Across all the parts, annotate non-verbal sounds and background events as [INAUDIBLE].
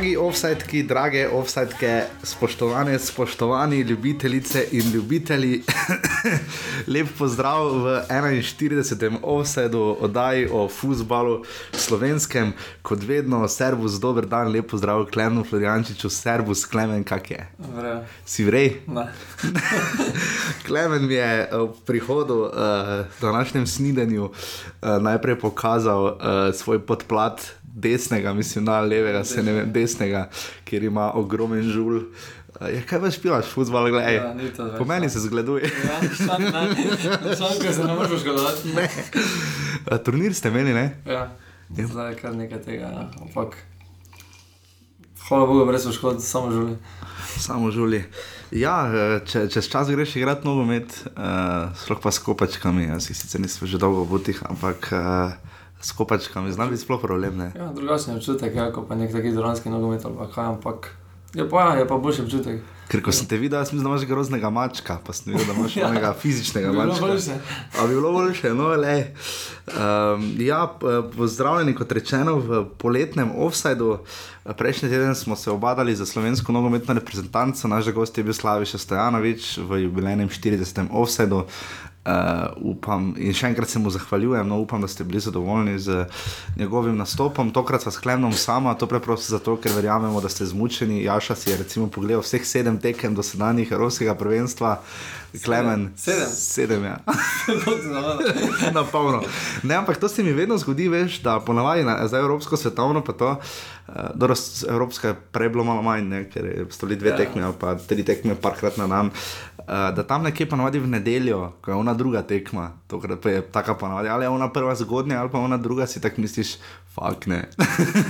Dragi offsetki, drage offsetke, spoštovane, spoštovani ljubitelice in ljubitelji, [LAUGHS] lep pozdrav v 41. offsetu oddaji o futbalu slovenskem, kot vedno, servus, dober dan, lep pozdrav Klemenu Floriančiču, servus Klemen, kak je? Vre. Si vrej? [LAUGHS] Klemen mi je v prihodu, uh, današnjem snidenju, uh, najprej pokazal uh, svoj podplat desnega, mislim, na levega, se ne vem, desnega, kjer ima ogromen žul. Uh, ja, kaj veš, pilaš, futbol, gledaj. Ja, po meni ja. se zgleduje. Ja, sam ne. [LAUGHS] Ker se ne moreš škodovati. Ne. Uh, turnir ste imeli, ne? Ja. Zdaj je kar nekaj tega, ja. ampak. Hvala Bogu, brez škod, samo žuli. Samo žuli. Ja, eh, če, čez čas greš igrati nogomet, uh, sploh pa s kopačkami, jaz jih sicer nisem že dolgo v butih, ampak uh, s kopačkami znam biti sploh problem. Ne? Ja, drugačen občutek, ja, kot pa nek taki dvoranski nogomet ali kaj, ampak. Je pa, je pa boljši občutek. Ker ko sem te videl, sem mislil, da imaš groznega mačka, pa sem videl, da imaš Ja. onega fizičnega Bi bilo mačka. boljše. A bi bilo boljše, no, le. Um, ja, pozdravljeni, kot rečeno, v poletnem offsajdu. Prejšnji teden smo se obadali za slovensko nogometno reprezentanco, naš gost je bil Slaviša Stojanovič v jubilejnem 40. offsajdu. Uh, upam in še enkrat se mu zahvaljujem, no, upam, da ste bili zadovoljni z njegovim nastopom. Tokrat s Klemnom sama, to preprosto zato, ker verjamemo, da ste zmučeni. Jaša si je recimo pogledal vseh sedem tekem do sedanjih Evropskega prvenstva. Klemen, Sedem? sedem ja. [LAUGHS] na polno. Ne, ampak to se mi vedno zgodi, veš, da ponavadi na, za Evropsko svetovno, pa to, uh, dobro, s- Evropska je prej bilo malo manj, ne, ker je stoli dve Ja. tekme, pa tri tekme, parkrat na dan. Uh, da tam nekje ponavadi v nedeljo, ko je ona druga tekma, tokrat pa je taka ponavadi, ali je ona prva zgodnja, ali pa ona druga, si tako misliš, fuk ne.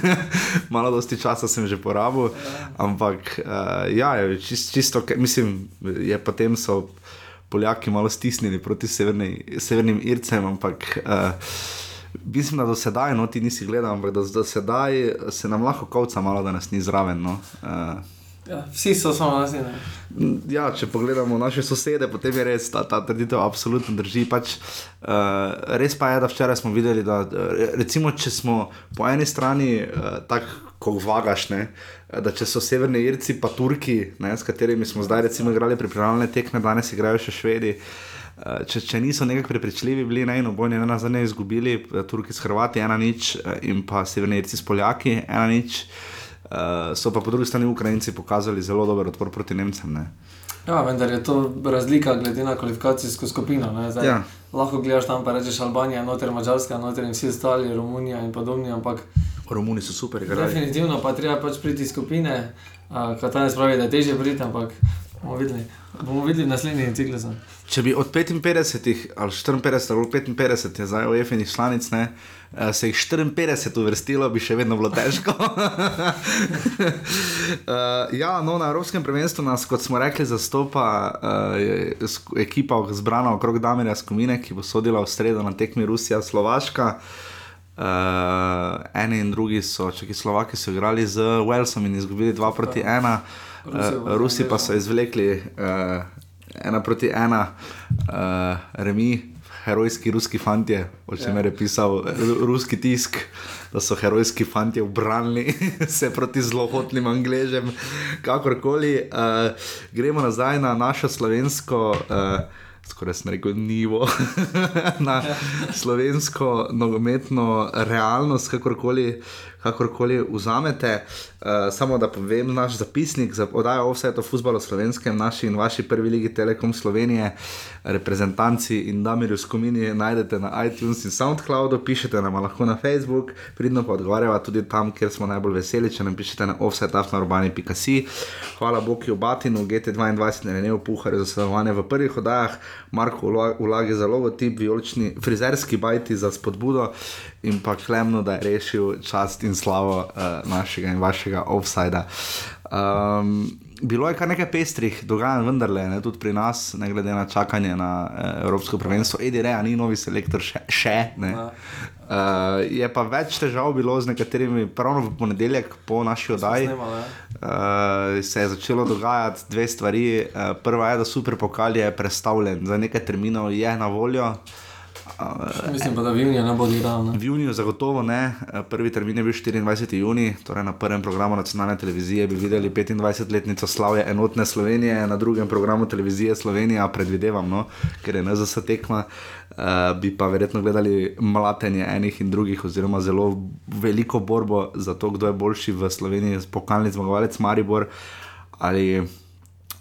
[LAUGHS] Malo dosti časa sem že porabil, ampak uh, ja, je čist, čisto, mislim, je potem so. Poljaki malo stisnili proti severni, severnim Ircem, ampak uh, mislim, da do sedaj, no ti nisi gledal, ampak da do sedaj se nam lahko kavca malo, da nas ni zraven. No. Uh, Ja, vsi so samo nas, ne. Ja, če pogledamo naše sosede, potem je res ta, ta trditev absolutno drži. Pač, uh, res pa je, da včeraj smo videli, da recimo, če smo po eni strani uh, tako, kot vagaš, ne, da če so severni Irci, pa Turki, ne, s katerimi smo zdaj recimo igrali pripravljalne tekme, danes igrajo še Švedi. eh, Če, če niso nekako prepričljivi bili, ne, in obojni ena za ne izgubili, eh, Turki s Hrvati, ena nič, eh, in pa Severni Irci s Poljaki, ena nič. So pa po drugi strani Ukrajinci pokazali zelo dober odpor proti Nemcem. Ne? Ja, vendar je to razlika glede na kvalifikacijsko skupino. Zdaj, Ja. Lahko gledaš tam, pa rečeš Albanija, noter Mačarska, noter in vsi ostali, Romunija in podobni, ampak Romuni so super igrali. definitivno pa treba pač priti iz skupine. Uh, Katanec pravi, da je teže priti, ampak bomo videli, bomo videli naslednji ciklusu. Če bi od 55 ali 54 ali 55 je zdaj OEF-inih članic, ne, se jih 54 uvrstilo, bi še vedno bilo težko. [LAUGHS] uh, ja, no, na Evropskem prvenstvu nas, kot smo rekli, zastopa uh, ekipa zbrana okrog Damirja Skomine, ki bo sodila v sredo na tekmi Rusija-Slovaška. Uh, eni in drugi so, če ki Slovaki so igrali z Walesom in izgubili 2 proti 1, Rusi uh, bodo Rusi pa Angležem. so izvlekli uh, ena proti ena, uh, remi, herojski ruski fantje, o čemer je pisal ru- ruski tisk, da so herojski fantje obranili [LAUGHS] se proti zlohotnim angležem, kakorkoli. Uh, gremo nazaj na našo slovensko. Uh, Skoraj sem rekel, nivo [LAUGHS] na slovensko nogometno realnost, kakorkoli, kakorkoli vzamete. Uh, samo da povem, naš zapisnik za oddajo vse to futbolo slovenskem, naši in vaši prvi ligi Telekom Slovenije, reprezentanci in Damirju Skomini najdete na iTunes in SoundCloudu, pišete nam lahko na Facebook, pridno pa odgovarjava tudi tam, kjer smo najbolj veseli, če nam pišete na offsetafnarurbani.si. Hvala Boki Batinu, GT22, Renev Puharju za sodelovanje v prvih oddajah, Marko Ulagi za logotip, vijolični frizerski bajti za spodbudo in pa Klemno, da je rešil čast in slavo uh, našega in vašega offsajda. Um, bilo je kar nekaj pestrih dogajanj, vendarle, ne, tudi pri nas, ne glede na čakanje na uh, Evropsko prvenstvo. Edi Rea ni novi selektor še. še ne. Uh, je pa več težav bilo z nekaterimi, pravno v ponedeljek po naši oddaji. Snemala, ja. Uh, se je začelo dogajati dve stvari. Uh, prva je, da super pokal je predstavljen, za nekaj terminov je na voljo. Mislim pa, da v juniju ne bo igral. Ne? V juniju zagotovo ne, Eh, prvi termin je bil 24. juni, torej na prvem programu nacionalne televizije bi videli 25-letnico slavje enotne Slovenije, na drugem programu televizije Slovenija, predvidevam, no, ker je NZS tekma, uh, bi pa verjetno gledali mlatenje enih in drugih, oziroma zelo veliko borbo za to, kdo je boljši v Sloveniji, pokalni zmagovalec Maribor ali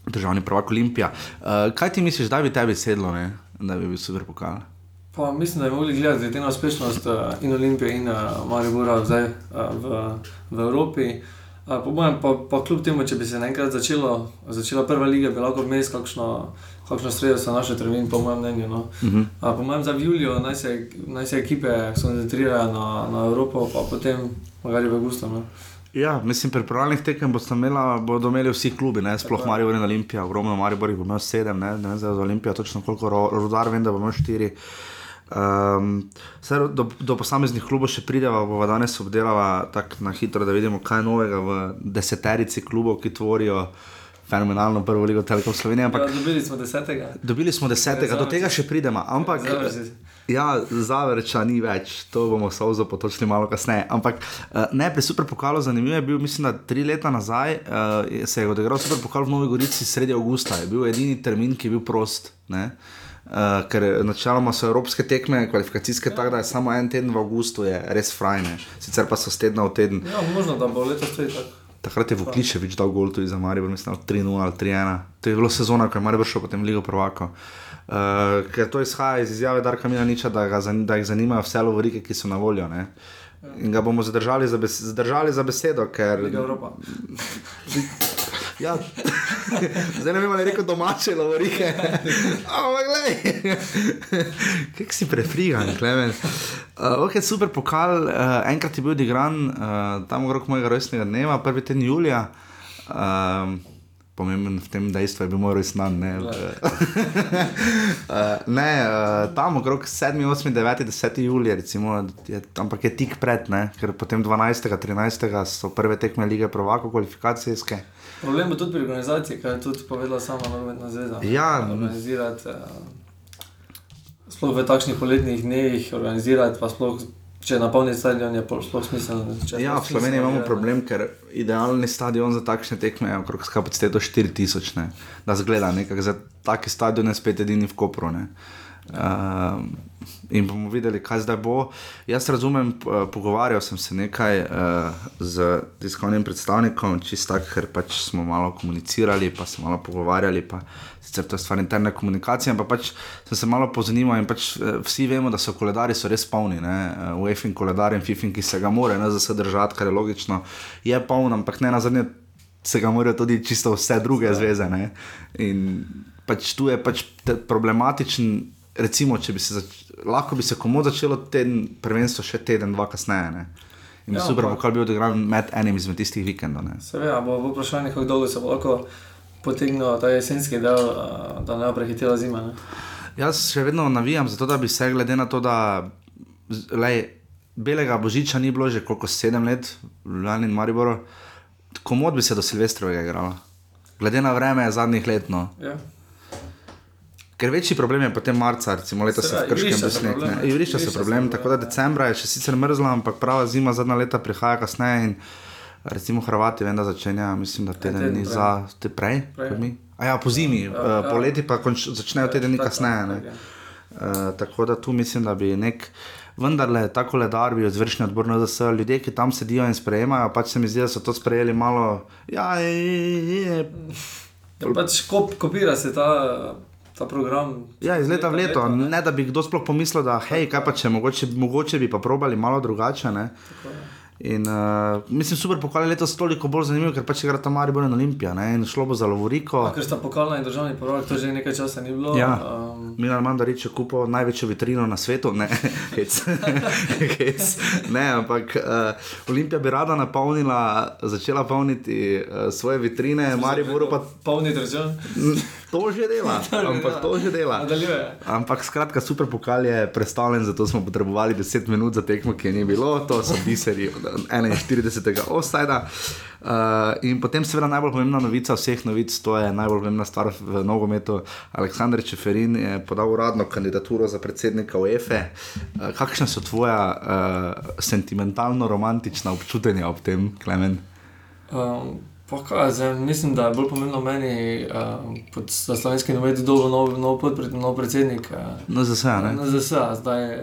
državni prvak Olimpija. Uh, kaj ti misliš, da bi tebi sedlo, ne? da bi bil super pokal? Pa mislim, da bi mogli gledati glede na uspešnost uh, in Olimpije in uh, Maribora zdaj uh, v, v Evropi. Uh, po mojem, pa, pa kljub temu, če bi se enkrat začelo, začela prva liga, bi lahko vmes kakšno, kakšno sredo za naše termin, po mojem mnenju. No. Uh -huh. uh, po mojem, za Julijo naj se, naj se ekipe koncentrirajo na, na Evropo, pa potem magari v Augustu. No. Ja, mislim, pripravljalnih tekem bodo imeli, bodo imeli vsi klubi, ne? sploh Marijo in Olimpija, ogromno Marijo bo imel sedem, ne, ne vem za Olimpijo, točno koliko, rodar vem, da bo imel štiri. Um, do, do posameznih klubov še prideva, bova danes obdelala tako na hitro, da vidimo, kaj je novega v deseterici klubov, ki tvorijo fenomenalno prvo ligo Telekom Slovenije. Ampak, ja, dobili smo desetega. Dobili smo desetega, do tega še pridemo. Ampak, ja, zavrča ni več, to bomo sauzo potočili malo kasneje. Ampak ne, pri Super pokalu zanimivo je bil, mislim, da tri leta nazaj uh, se je odigral Super pokal v Novi Gorici sredi avgusta. Je bil edini termin, ki je bil prost. Ne? Uh, ker načeloma so evropske tekme, kvalifikacijske, ja. tako da je samo en teden v avgustu, je res frajne, sicer pa so stedna v teden. Ja, možno da bo letos tudi tako. Takrat je v Kliče več dal gol tudi za Marijo, mislim, 3-0 ali 3-1. To je bilo sezona, ko je Marijo šel potem Ligo Prvako. Uh, ker to izhaja iz izjave Darka Milaniča, da, da jih zanimajo vse lovorike, ki so na voljo. Ne? In ga bomo zadržali za, bes zadržali za besedo, ker. [LAUGHS] Ja. Zdaj ne vem, ali je rekel domače, lovorike. Ampak, gledaj, kaj si prefrigan, klemen. Uh, ok, super pokal, uh, enkrat je bil odigran, uh, tam okrog mojega rojstnega dneva, prvi ten julija. Uh, pomemben v tem dejstvu je bil moj res dan. Ne, uh, ne uh, tam okrog 7, 8, 9, 10 julija, recimo, je, ampak je tik pred, ne, ker potem 12, 13 so prve tekme lige Provako, kvalifikacijske. Problem je tudi pri organizaciji, kar je tudi povedala sama Nogometna zveza. Ja, organizirati. Uh, sploh v takšnih poletnih dneh, organizirati pa sploh Če napolni stadion, je sploh smiselno. Ja, v Sloveniji imamo problem, ker idealni stadion za takšne tekme je okrog kapaciteto 4000, ne? da zgleda nekako za take stadione spet edini v Kopru. Uh, in bomo videli, kaj zdaj bo. Jaz razumem, pogovarjal sem se nekaj uh, z tiskovnim predstavnikom, čisto tako, ker pač smo malo komunicirali, pa se malo pogovarjali. Pa, sicer to je stvar interne komunikacije, ampak pač sem se malo pozanimal in pač vsi vemo, da so koledari so res polni. V EFIN koledar in FIFIN, ki se ga more, ne za se držati, kar je logično, je poln, ampak ne na zadnje se ga morajo tudi čisto vse druge zveze. Ne? In pač tu je pač problematičen recimo, če bi se zač lahko bi se komu začelo teden, prvenstvo še teden, dva kasneje. Ne? In ja, super, kako bi odigral med enim izmed tistih vikendov. Seveda, bo vprašanje, kako dolgo se bo lahko potegnil ta jesenski del, da ne bo prehitela zima. Ne? Jaz še vedno navijam za to, da bi se glede na to, da lej, belega božiča ni bilo že koliko sedem let, Ljubljani in Mariboru, komod bi se do Silvestrovega igralo. Glede na vreme zadnjih let. No. Ja. Ker večji problem je potem marca, recimo letos se v Krškem sneg. Ivrišča se problem, tako da decembra je še sicer mrzlo, ampak prava zima zadnja leta prihaja kasneje in recimo Hrvati vem, da začenja, mislim, da teden dni za te prej. prej. A ja, po zimi, ja, uh, po leti pa konč, začnejo teden dni kasneje. Uh, tako da tu mislim, da bi nek. Vendar le tako ledar bi izvršni odbor na ZS, ljudje, ki tam sedijo in sprejemajo, pač se mi zdi, da so to sprejeli malo. Ja, je, je, je. ja pač kop, kopira se ta ta program. Ja, iz leta v leto. leto ne? ne da bi kdo sploh pomislil, da hej, kaj pa če mogoče, mogoče bi pa probali malo drugače. In, uh, mislim, super pokal je letos toliko bolj zanimiv, ker pač je igrala tam Maribor in Olimpija ne? in šlo bo za Lovoriko. Ker sta pokalna in državni prvak, to že nekaj časa ni bilo. Ja. Um... Milan Mandarič je kupil največjo vitrino na svetu, ne, [LAUGHS] [LAUGHS] ne ampak uh, Olimpija bi rada napolnila, začela polniti uh, svoje vitrine, Maribor pa. Polni držav. To že dela, [LAUGHS] ampak to že dela. Ampak skratka, super pokal je predstavljen, zato smo potrebovali 10 minut za tekmo, ki je ni bilo, to so biseri 41. ostajda. Uh, in potem, seveda, najbolj pomembna novica vseh novic, to je najbolj pomembna stvar v nogometu. Aleksandr Čeferin je podal uradno kandidaturo za predsednika UEFA. Uh, kakšna so tvoja uh, sentimentalno-romantična občutenja ob tem, Klemen? Um, kaj, zdaj, mislim, da je bolj pomembno meni, um, da slovenski novici dobro nov, nov, nov predsednik. Uh, no, za vse? No, za vse, zdaj.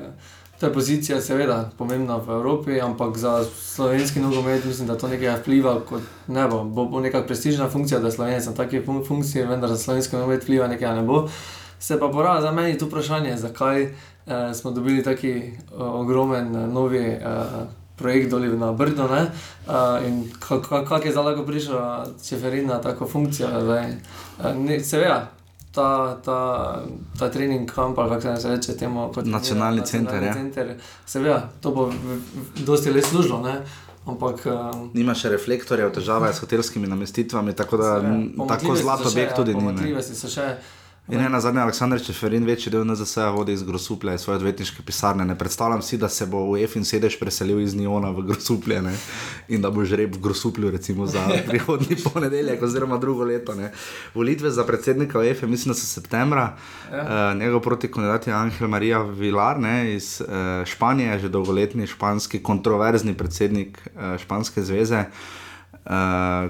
To je pozicija, seveda, pomembna v Evropi, ampak za slovenski nogomet mislim, da to nekaj vpliva, ne bo. Bo, bo neka prestižna funkcija, da je slovenec na taki fun funkciji, vendar za slovenski nogomet vpliva nekaj ne bo. Se pa pora za meni tu vprašanje, zakaj eh, smo dobili taki uh, ogromen uh, novi uh, projekt doli na Brdo uh, in kako kak je zdaj lahko prišel Čeferin na tako funkcijo. Uh, seveda, ta, ta, ta trening kamp, ali kako se reče, temu kot nacionalni center. Ja. center. Seveda, to bo dosti le služilo. Ampak, um, Nima še reflektorjev, težave s hotelskimi namestitvami, tako da tako zlato objekt tudi ja, ni. In ena zadnja, Aleksandr Čeferin, večji del NZS vodi iz Grosuplja, iz svoje odvetniške pisarne. Ne predstavljam si, da se bo v EFIN sedež preselil iz Niona v Grosuplje ne? in da bo žreb v Grosuplju, recimo za [LAUGHS] prihodni ponedeljek oziroma drugo leto. Ne? Volitve za predsednika EFE, mislim, da so septembra. Ja. Uh, njegov proti kandidat je Angel Maria Vilar ne? iz uh, Španije, že dolgoletni španski kontroverzni predsednik uh, Španske zveze uh,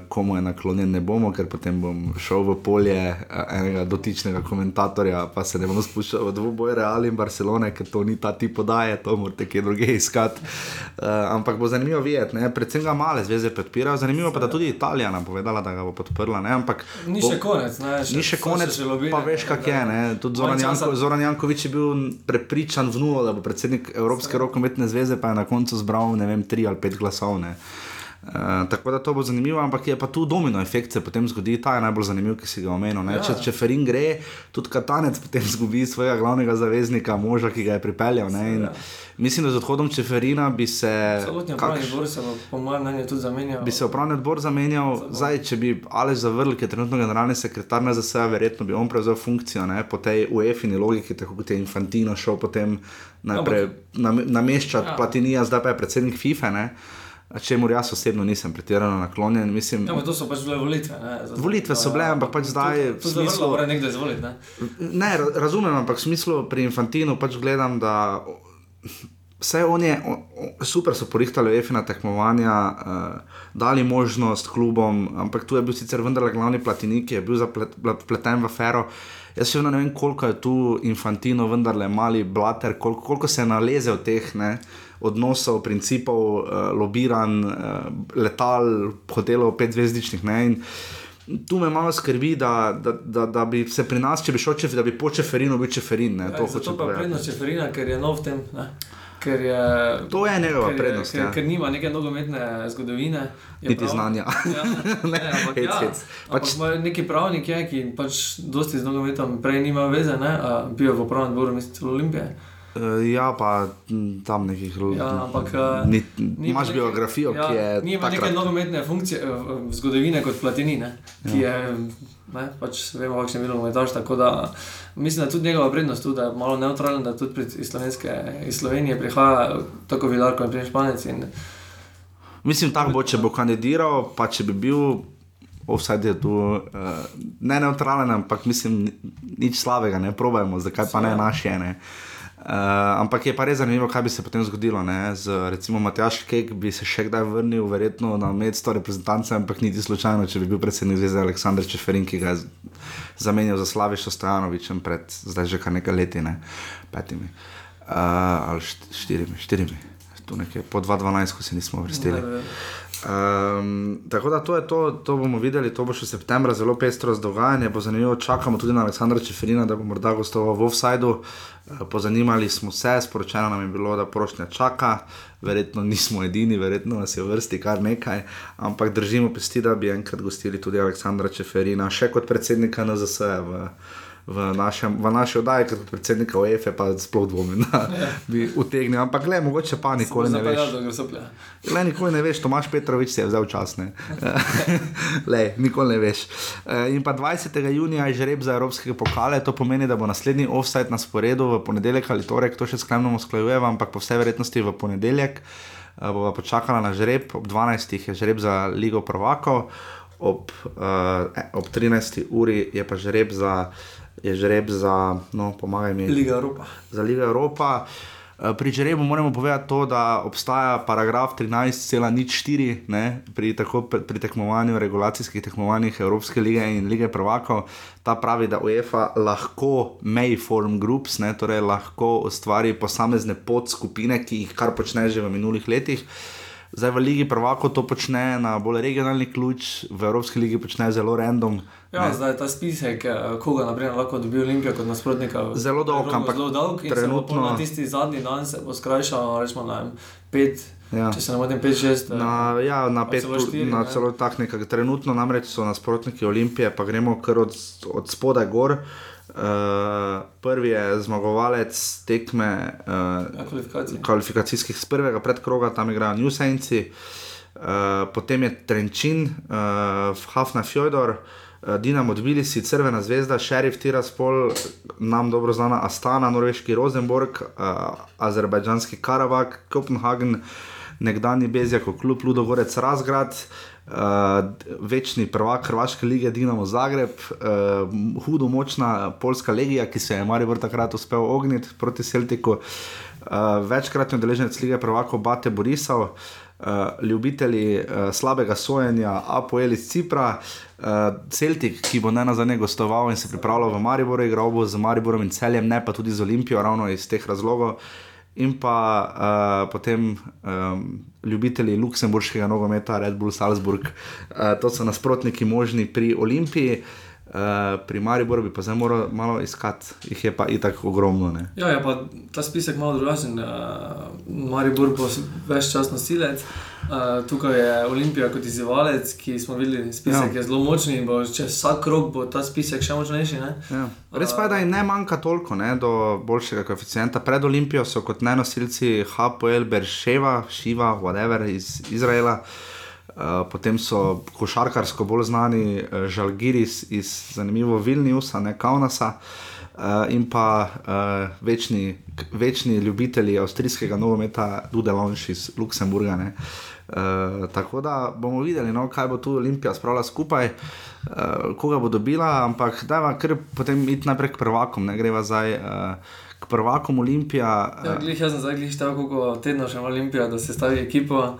komu je naklonjen, ne bomo, ker potem bom šel v polje uh, enega dotičnega komentatorja, pa se ne bom spuščal v dvoboj Real in Barcelone, ker to ni ta ti podaje, to morate kje druge iskati. Uh, ampak bo zanimivo videti, predvsem ga male zveze podpirajo, zanimivo pa da tudi Italija nam povedala, da ga bo podprla. Ne? Ampak ni še konec, ne? Še, ni še konec, lobine, pa veš, kak je. Ne? Tudi Zoran, Janko, Zoran Jankovič je bil prepričan v nulo, da bo predsednik Evropske rokometne zveze, pa je na koncu zbral ne vem, tri ali pet glasov. Ne? Uh, tako da to bo zanimivo, ampak je pa tu domino efekt, se potem zgodi, ta je najbolj zanimiv, ki si ga omenil. Ja. Če, če Ferin gre, tudi Katanec potem zgubi svojega glavnega zaveznika, moža, ki ga je pripeljal. Ja. Mislim, da z odhodom Čeferina bi se. Celotni upravni odbor se bo, po mojem mnenju, tudi zamenjal. Bi se upravni odbor zamenjal, zdaj, če bi Aleš zavrl, ki je trenutno generalni sekretar na ZSE, verjetno bi on prevzel funkcijo ne, po tej UEFI-ni logiki, tako kot je Infantino šel potem najprej nameščati ja. Platinija, zdaj pa je predsednik FIFA. Ne. Če mu jaz osebno nisem pretirano naklonjen. Mislim, ja, to so pač bile volitve. Zato, volitve so bile, ampak pač zdaj. To je zelo dobro, nekdo izvoliti. Ne? ne, razumem, ampak v smislu pri Infantinu pač gledam, da vse on je, super so porihtali EFI na tekmovanja, uh, dali možnost klubom, ampak tu je bil sicer vendarle glavni platinik, je bil zapleten v afero. Jaz še vedno ne vem, koliko je tu Infantino, vendarle mali blater, koliko, koliko se je nalezel teh. Ne? Odnosov, principov, uh, lobiran, uh, letal, hotelov, petzvezdičnih. Tu me malo skrbi, da, da, da, da bi se pri nas, če bi šel če, da bi po Čeferinu bil Čeferin. Ja, to je pa prednost Čeferina, ker je nov tem. Ne? Ker je, to je njegova prednost. Ker, ja. ker nima neke nogometne zgodovine. Niti prav, znanja. Ja, [LAUGHS] ne, ampak, hec, ja, hec. Pač, neki pravnik je, ki pač dosti z nogometom prej nima veze, ne, bil je v upravnem odboru, mislim, Olimpije. Uh, ja, pa tam nekih ljudi. Ja, ampak ni, imaš neke, biografijo, ja, ki je. Ni ima neke nogometne funkcije, zgodovine kot Platini, ne, ki ja. je. Ne, pač vemo, kakšen je bil umetaš. Tako da mislim, da tudi njegova prednost, tudi, da je malo neutralen, da tudi iz, iz Slovenije prihaja tako vilar, kot je prej Španec. In... Mislim, tako bo, če bo kandidiral, pa če bi bil. Vse je tu uh, ne neutralen, ampak mislim, nič slabega, ne probujemo, zakaj pa ne naše. Ne. Uh, ampak je pa res zanimivo, kaj bi se potem zgodilo. Ne? Z recimo Matjaš Kek bi se še kdaj vrnil, verjetno na medstvo reprezentance, ampak niti slučajno, če bi bil predsednik zveze Aleksandr Čeferin, ki ga je zamenjal za Slavišo Stojanovičem pred zdaj že kar nekaj leti, ne? petimi uh, ali štirimi, štirimi. Tu nekje po 2-12, ko se nismo vrstili. Um, tako da to je to, to bomo videli, to bo še septembra zelo pestro z dogajanjem, bo zanimivo, čakamo tudi na Aleksandra Čeferina, da bo morda gostoval v offsajdu. Uh, pozanimali smo se, sporočeno nam je bilo, da prošnja čaka, verjetno nismo edini, verjetno nas je v vrsti kar nekaj, ampak držimo pesti, da bi enkrat gostili tudi Aleksandra Čeferina, še kot predsednika NZS v, našem, v naši oddaji, kot predsednika OEF-a, pa sploh dvomim, da [LAUGHS] bi utegnil. Ampak, le, mogoče pa nikoli ne veš. Le, nikoli ne veš, Tomaš Petrovič se je vzel čas. Ne? [LAUGHS] le, nikoli ne veš. Eh, in pa 20. junija je žreb za Evropske pokale, to pomeni, da bo naslednji offside na sporedu v ponedeljek ali torek, to še skrbno usklajujemo, ampak po vsej verjetnosti v ponedeljek. uh, bova počakala na žreb, ob 12. je žreb za Ligo Prvako, ob, uh, ob 13. uri je pa žreb za, je žreb za no, pomagaj mi. Liga Evropa. Za Ligo Evropa. Eh, pri Žrebu moramo povedati to, da obstaja paragraf 13,04 pri, pri tekmovanju, regulacijskih tekmovanjih Evropske lige in lige Prvako. Ta pravi, da UEFA lahko may form groups, ne, torej lahko ustvari posamezne podskupine, ki jih kar počne že v minulih letih. Zdaj v Ligi Prvako to počne na bolj regionalni ključ, v Evropski ligi počne zelo random. Ja, zdaj je ta spisek, eh, koga naprimer, lahko dobi Olimpija kot nasprotnika. Zelo dolg, ampak zelo dolg. Trenutno na tisti zadnji dan se bo skrajšal, rečemo na pet. Ja. Če se ne motim, 5-6. Eh, na, ja, na 5, na celo tak nekaj. Trenutno namreč so nasprotniki Olimpije, pa gremo kar od, od spodaj gor. Uh, prvi je zmagovalec tekme uh, kvalifikacijskih z prvega predkroga, tam igrajo New Saints, uh, potem je Trenčin, uh, Hafna Fjodor, uh, Dinamo Tbilisi, Crvena zvezda, Šerif Tiraspol, nam dobro znana Astana, Norveški Rosenborg, uh, Azerbajdžanski Karabak, Kopenhagen, nekdani Bezjak, klub Ludogorec Razgrad. Uh, večni prvak Hrvaške lige Dinamo Zagreb, uh, hudo močna polska legija, ki se je Maribor takrat uspel ogniti proti Celtiku, uh, večkratni udeleženec lige prvakov Bate Borisov, uh, ljubitelji uh, slabega sojenja Apoel iz Cipra, uh, Celtic, ki bo ne na zadnje gostoval in se pripravljal v Mariboru, igral bo z Mariborom in celjem, ne pa tudi z Olimpijo, ravno iz teh razlogov in pa uh, potem um, ljubitelji luksemburškega nogometa, Red Bull Salzburg. Uh, to so nasprotniki možni pri Olimpiji. Uh, pri Mariboru bi pa zdaj moral malo iskati, jih je pa itak ogromno. Ne? Ja, je pa ta spisek malo drugačen. Uh, Maribor bo več čas nosilec, uh, tukaj je Olimpija kot izzivalec, ki smo videli, spisek ja. je zelo močen in bo čez vsak krok bo ta spisek še močnejši. Ja. Res pa je, da jim ne manjka toliko ne, do boljšega koeficienta. Pred Olimpijo so kot ne nosilci HPL, Berševa, Šiva, whatever iz Izraela. Uh, potem so košarkarsko bolj znani uh, Žalgiris iz zanimivo Vilniusa, ne Kaunasa. Uh, in pa uh, večni, večni ljubitelji avstrijskega nogometa, Dudelonš iz Luksemburga. Uh, tako da bomo videli, no, kaj bo tu Olimpija spravila skupaj, uh, koga bo dobila, ampak da je kar potem iti naprej k prvakom, ne greva zdaj. Uh, K prvakom Olimpija. Ja, glih, jaz sem zdaj glih števil, koliko tedno še Olimpija, da se stavi ekipo.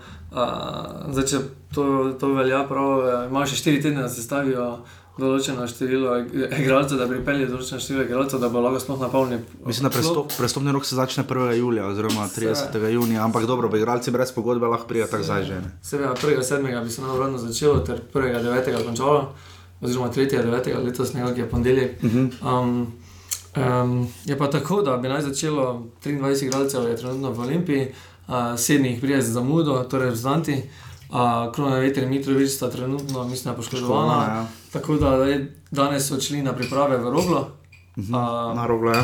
Zdaj, če to, to velja, prav, eh, imaš še štiri tedne, da se stavijo določeno število igralcev, da pripeljejo določeno število igralcev, da bo lahko sploh napolnil. Mislim, da prestop, prestopni rok se začne 1. julija, oziroma 30. Se, junija, ampak dobro, igralci brez pogodbe lahko prijajo tako že. Seveda, 1. 7. bi se naravno začelo, ter 1. 9. končalo, oziroma 3. 9. letos nekaj je ponedeljek. Uh -huh. um, um, je pa tako, da bi naj začelo 23 igralcev, je trenutno v Olimpiji sedmi jih prije za zamudo, torej rezultanti. Uh, Krona veter in Mitrovič sta trenutno, mislim, poškodovana. Ja. Tako da je, danes so šli na priprave v Roglo. Uh, na Roglo, ja.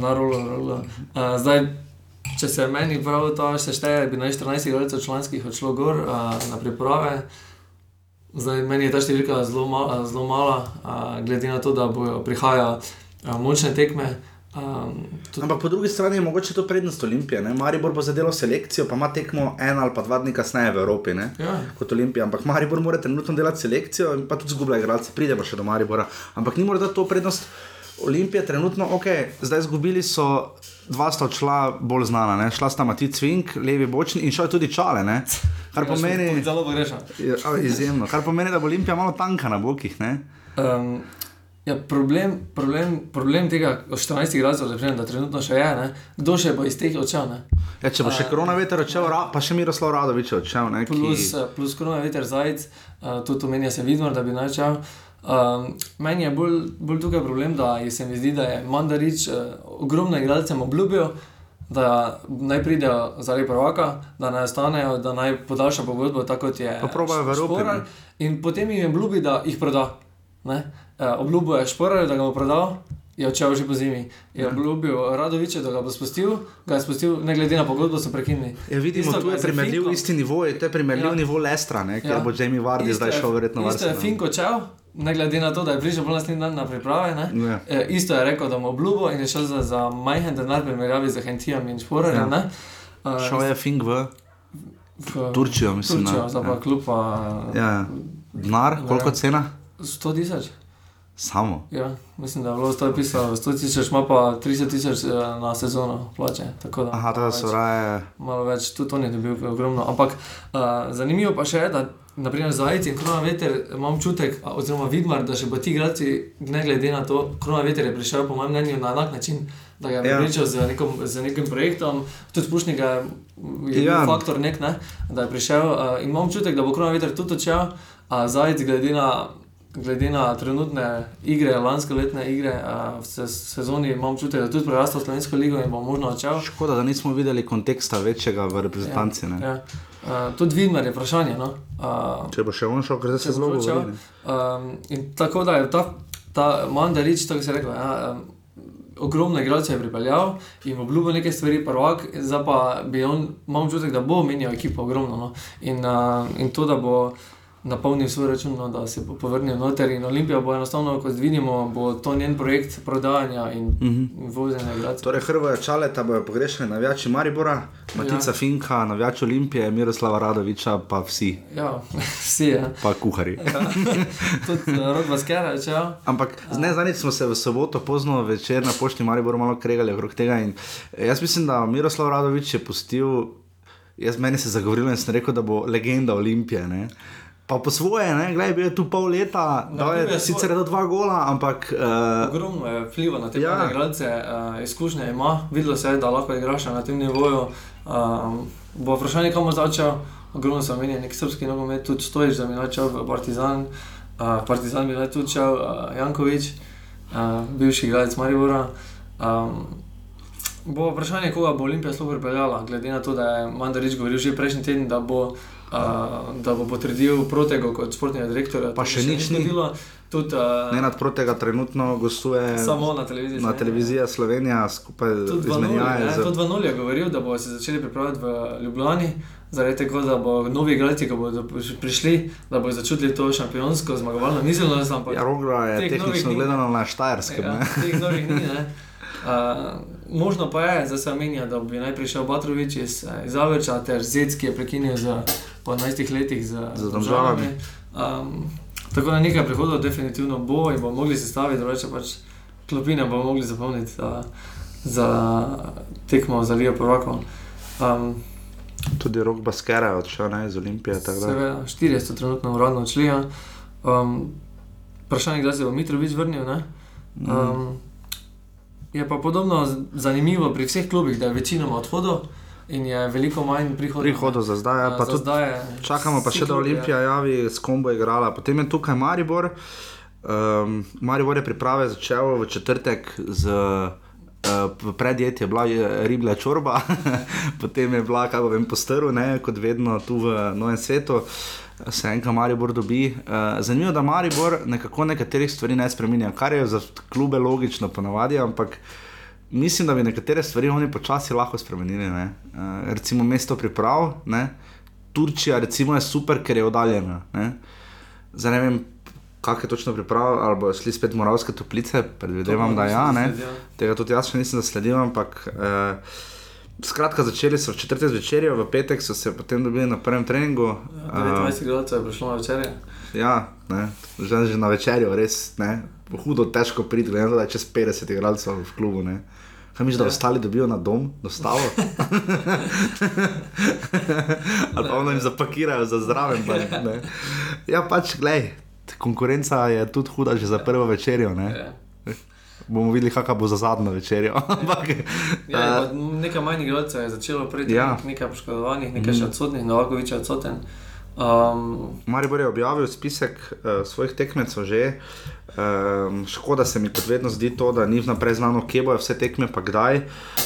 Na Roglo, Roglo. Uh, zdaj, če se meni prav to sešteje, bi naj 14 igralcev članskih odšlo gor uh, na priprave. Zdaj, meni je ta številka zelo mala, zelo mala uh, glede na to, da bojo prihajale uh, močne tekme. Um, tudi... Ampak po drugi strani je mogoče to prednost Olimpije. Ne? Maribor bo zadeval selekcijo, pa ima tekmo en ali pa dva dni kasneje v Evropi ja. kot Olimpija. Ampak Maribor mora trenutno delati selekcijo in pa tudi zgublja igralce, pride pa še do Maribora. Ampak ni morda to prednost Olimpije trenutno, ok, zdaj zgubili so. Dva sta odšla bolj znana, ne? šla sta Mati Cvink, levi bočni in šel tudi čale. Ne? Kar ja, pomeni, ja, izjemno, kar pomeni, da bo Olimpija malo tanka na bokih. Um, Ja, problem, problem, problem tega, od 14 gradov, da trenutno še je, ne? kdo še bo iz teh odšel. Ja, če bo še korona veter odšel, ra, pa še Miroslav Radovič odšel. Ne, plus, ki... plus korona veter zajec, uh, tudi omenja se vidno, da bi načel. Um, meni je bolj, bolj tukaj problem, da je, se mi zdi, da je Mandarič uh, ogromno igralcem obljubil, da naj pridejo zaradi prvaka, da naj ostanejo, da naj podaljša pogodbo, tako kot je. Pa probajo v Evropi. In potem jim obljubi, da jih proda. Ne? Uh, obljubil je šporar, da ga bo prodal, je odšel že po zimi. Je ja. obljubil Radoviče, da ga bo spustil, ga je spustil, ne glede na pogodbo, so prekinili. Ja, vidimo, da je primerljiv isti nivo, to je primerljiv ja. nivo Lestra, ker ja. bo Jamie Vardy zdaj šel verjetno v Isto je Finko čel. Ne glede na to, da je prišel bolj naslednji dan na priprave, ja. e, isto je rekel, da mu obljubo in je šel za, za majhen denar, primerjavi z Hentijem in Šporarjem. Ja. Uh, šel je Fink v v Turčijo, mislim. Turčijo, pa ja. pa Ja, ja. Denar, koliko Ja. cena? 100 tisoč. Samo. Ja, mislim, da je bilo to pisalo 100 tisoč, ima pa 30 tisoč eh, na sezono plače. Da, Aha, da so raje. Malo več, tudi on je dobil ogromno. Ampak uh, zanimivo pa še je, da naprimer Zajec in Krona Veter imam čutek, oziroma Vidmar, da še bo ti igralci, ne glede na to, Krona Veter je prišel po mojem mnenju na enak način, da ga je Ja. prepričal z, nekom, z nekim projektom, tudi spušnega je bil Ja. faktor nek, ne, da je prišel. Uh, in imam čutek, da bo Krona Veter tudi odšel, a Zajec glede na glede na trenutne igre, lanske letne igre uh, v se, sezoni, imam čutek, da tudi prerastel Slovensko ligo in bo možno odšel. Škoda, da nismo videli konteksta večjega v reprezentanci. ne. Ja. Uh, tudi Vidmar je vprašanje. No? Uh, Če bo še on šel, ker se zelo ne. um, in tako da je ta, ta Mandarič, tako se reče. Ja, um, Ogromno igralcev je pripeljal in obljubil neke stvari, prvak, zdaj pa bi on, imam občutek, da bo menjal ekipo ogromno. No? In, uh, in to, da bo napolnil svoj račun, no, da se bo povrnil noter. In Olimpija bo enostavno, kot vidimo, bo to njen projekt prodajanja in, uh Mhm. -huh. vozenja igralcev. Torej, Hrvoje Čaleta bojo pogrešali navijači Maribora, Matica ja. Finka, navijač Olimpije, Miroslava Radoviča, pa vsi, Ja, [LAUGHS] vsi je. pa kuhari. Ja. [LAUGHS] Tudi uh, rok Baskera je čel. Ampak ne, zadnjič smo se v soboto pozno večer na pošti Maribor malo kregali okrog tega. In jaz mislim, da Miroslav Radovič je pustil, jaz meni se je zagovorilo in sem rekel, da bo legenda Olimpije. Ne? Pa po svoje, ne, gledaj, bil je tu pol leta, da Naredil je je sicer do dva gola, ampak uh, Ogromno je vpliva na te Ja. ja. igralce, uh, izkušnje ima, videlo se je, da lahko igraš na tem nivoju. Um, bo vprašanje, kam bo začel. Ogromno se meni, nek srpski nogomet, tudi stojiš, da bi začel v Partizan. Uh, Partizan bi naj tudi šel, uh, Jankovič, uh, bivši igralec Maribora. Um, bo vprašanje, koga bo Olimpija sploh pripeljala, glede na to, da je Mandarič govoril že prejšnji teden, da bo, uh, da bo potrdil Protego kot športnega direktorja. Pa To še nič ni. zgodilo. Tudi, uh, Nenad Protega trenutno gostuje Samo na televiziji. na televiziji Slovenija skupaj Tudi izmenjuje. z... Tudi Vanoli je govoril, da bodo se začeli pripravljati v Ljubljani, zaradi tega, da bo novi igralci, ki bodo prišli, da bodo začutili to šampionsko zmagovalno miselnost. Ja, Rogra je tehnično ni. gledano na Štajerskem. ja, ne. teh novih ni. Ne? [LAUGHS] Uh, možno pa je, da se omenja, da bi naj prišel Batrovič iz, eh, iz Aveča, ter Zec, ki je prekinil z, po 11 letih z, Z z Domžalami. Um, tako da nekaj prihodov definitivno bo in bomo mogli sestaviti, drugače pač klopine bomo mogli zapolniti za, za tekmo za Lijo Prvakov. Um, Tudi Rok Baskera je odšel ne, iz Olimpije. Seveda, štirje so trenutno uradno odšli. ja. Um, vprašanje, kdaj se bo Mitrovic vrnil. ne? Um, je pa podobno zanimivo pri vseh klubih, da je večinoma odhodov in je veliko manj prihodov. Prihodov za zdaj, ja, pa za tudi zdaj je, Čakamo pa še, da ja. Olimpija javi, s kom bo igrala. Potem je tukaj Maribor. Um, Maribor je priprave začel v četrtek z. Uh, v predjed je bila je riblja čorba, [LAUGHS] potem je bila, kako vem, postrv, ne, kot vedno tu v novem svetu, se enka Maribor dobi. Uh, zanimivo da Maribor nekako nekaterih stvari ne spremenja, kar je za klube logično ponavadi, ampak mislim, da bi nekatere stvari oni počasi lahko spremenili. ne. Uh, recimo mesto priprav, ne. Turčija recimo je super, ker je oddaljena. Ne. Zdaj ne vem, kakšne točno priprave, ali bo šli spet moralske toplice, predvidevam, da ja. Ne. Tega tudi jaz še nisem zasledil, ampak eh, skratka, začeli so v četrtek zvečer, v petek so se potem dobili na prvem treningu. Ja, 29 gledalcev je prišlo na večerje. Ja, ne, že, že na večerjo, res ne, hudo težko priti, glede na to, da je čez 50 igralcev v klubu. Ne. Kaj misliš, da Ja. ostali dobijo na dom, dostavo? [LAUGHS] Ali pa ono jim zapakirajo za zraven. Pa, ne. [LAUGHS] ja, pač, glej, konkurenca je tudi huda že za prvo večerjo. Ne. Ja. Bomo videli, kakšna bo za zadnjo večerjo. [LAUGHS] Ampak, Ja, pa nekaj manj igralcev je začelo priti, Ja. ja. nekaj poškodovanih, nekaj še odsotnih, Novakovič je odsoten. Um, Maribor je objavil spisek uh, svojih tekmecev že. Um, škoda se mi kot vedno zdi to, da ni vnaprej znano, kje bojo vse tekme, pa kdaj.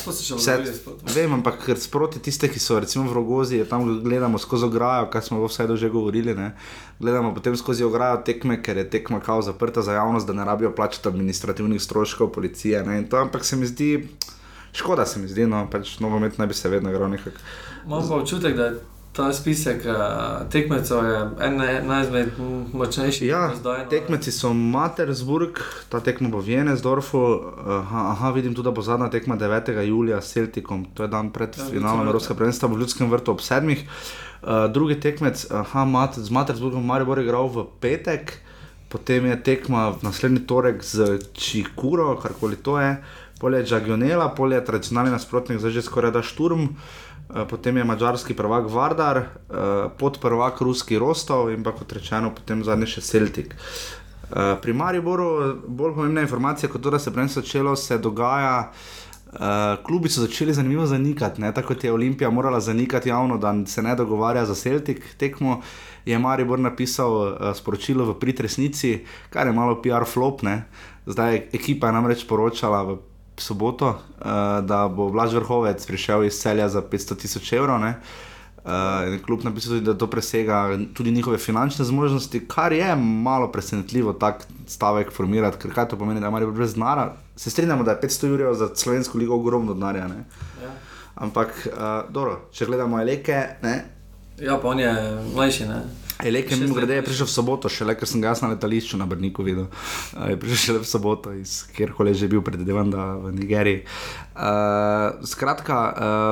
to se še Vse, odvija. vem, ampak sproti tiste, ki so recimo v Rogozi, tam gledamo skozi ograjo, kar smo v vsej že govorili. Ne? Gledamo potem skozi ograjo tekme, ker je tekma kao zaprta za javnost, da ne rabijo plačati administrativnih stroškov policije. ne, in To, ampak se mi zdi, škoda se mi zdi, no, pač nogomet naj bi se vedno igral nekako. Imam pa občutek, da je ta spisek uh, tekmecev je en naj- izmed močnejših. Ja, zdaj, no. tekmeci so Matersburg, ta tekma bo v Jenesdorfu. Aha, aha, vidim tudi, da bo zadnja tekma 9. julija s Celticom, to je dan pred Ja, finalom Evropskega prvenstva v Ljudskem vrtu ob sedmih. Uh, drugi tekmec, aha, Mat, z Matersburgom, Maribor je igral v petek, potem je tekma v naslednji torek z Čikuro, karkoli to je, polje Džagionela, polje tradicionalni nasprotnik, zdaj že skoraj da šturm. Uh, potem je mačarski prvak Vardar, uh, podprvak ruski Rostov in pa kot rečeno, potem zadnji še Celtic. Uh, pri Mariboru bolj pomembna informacija, kot to, da se prej začelo, se dogaja. Uh, klubi so začeli zanimivo zanikati, ne? tako je Olimpija morala zanikati javno, da se ne dogovarja za Celtic tekmo. Je Maribor napisal uh, sporočilo v pritresnici, kar je malo PR flop. Ne? Zdaj ekipa je namreč poročala v soboto, uh, da bo Vlaž Vrhovec prišel iz celja za 500 tisoč evrov. Uh, kljub napisal tudi, da to presega tudi njihove finančne zmožnosti, kar je malo presenetljivo, tak stavek formirati, ker kaj to pomeni, da imajo brez denarja. Se strinjamo, da je 500 jurjev za slovensko ligo ogromno denarja. Ja. Ampak, uh, dobro, če gledamo eleke. Ne? Ja, pa on je mlajši. Eleke, mimo grede, je prišel v soboto, šele ker sem ga na letališču na Brniku videl. Uh, je prišel šele v soboto, iz kjerkoli je že bil, predvidevam, da v Nigeriji. Uh, skratka.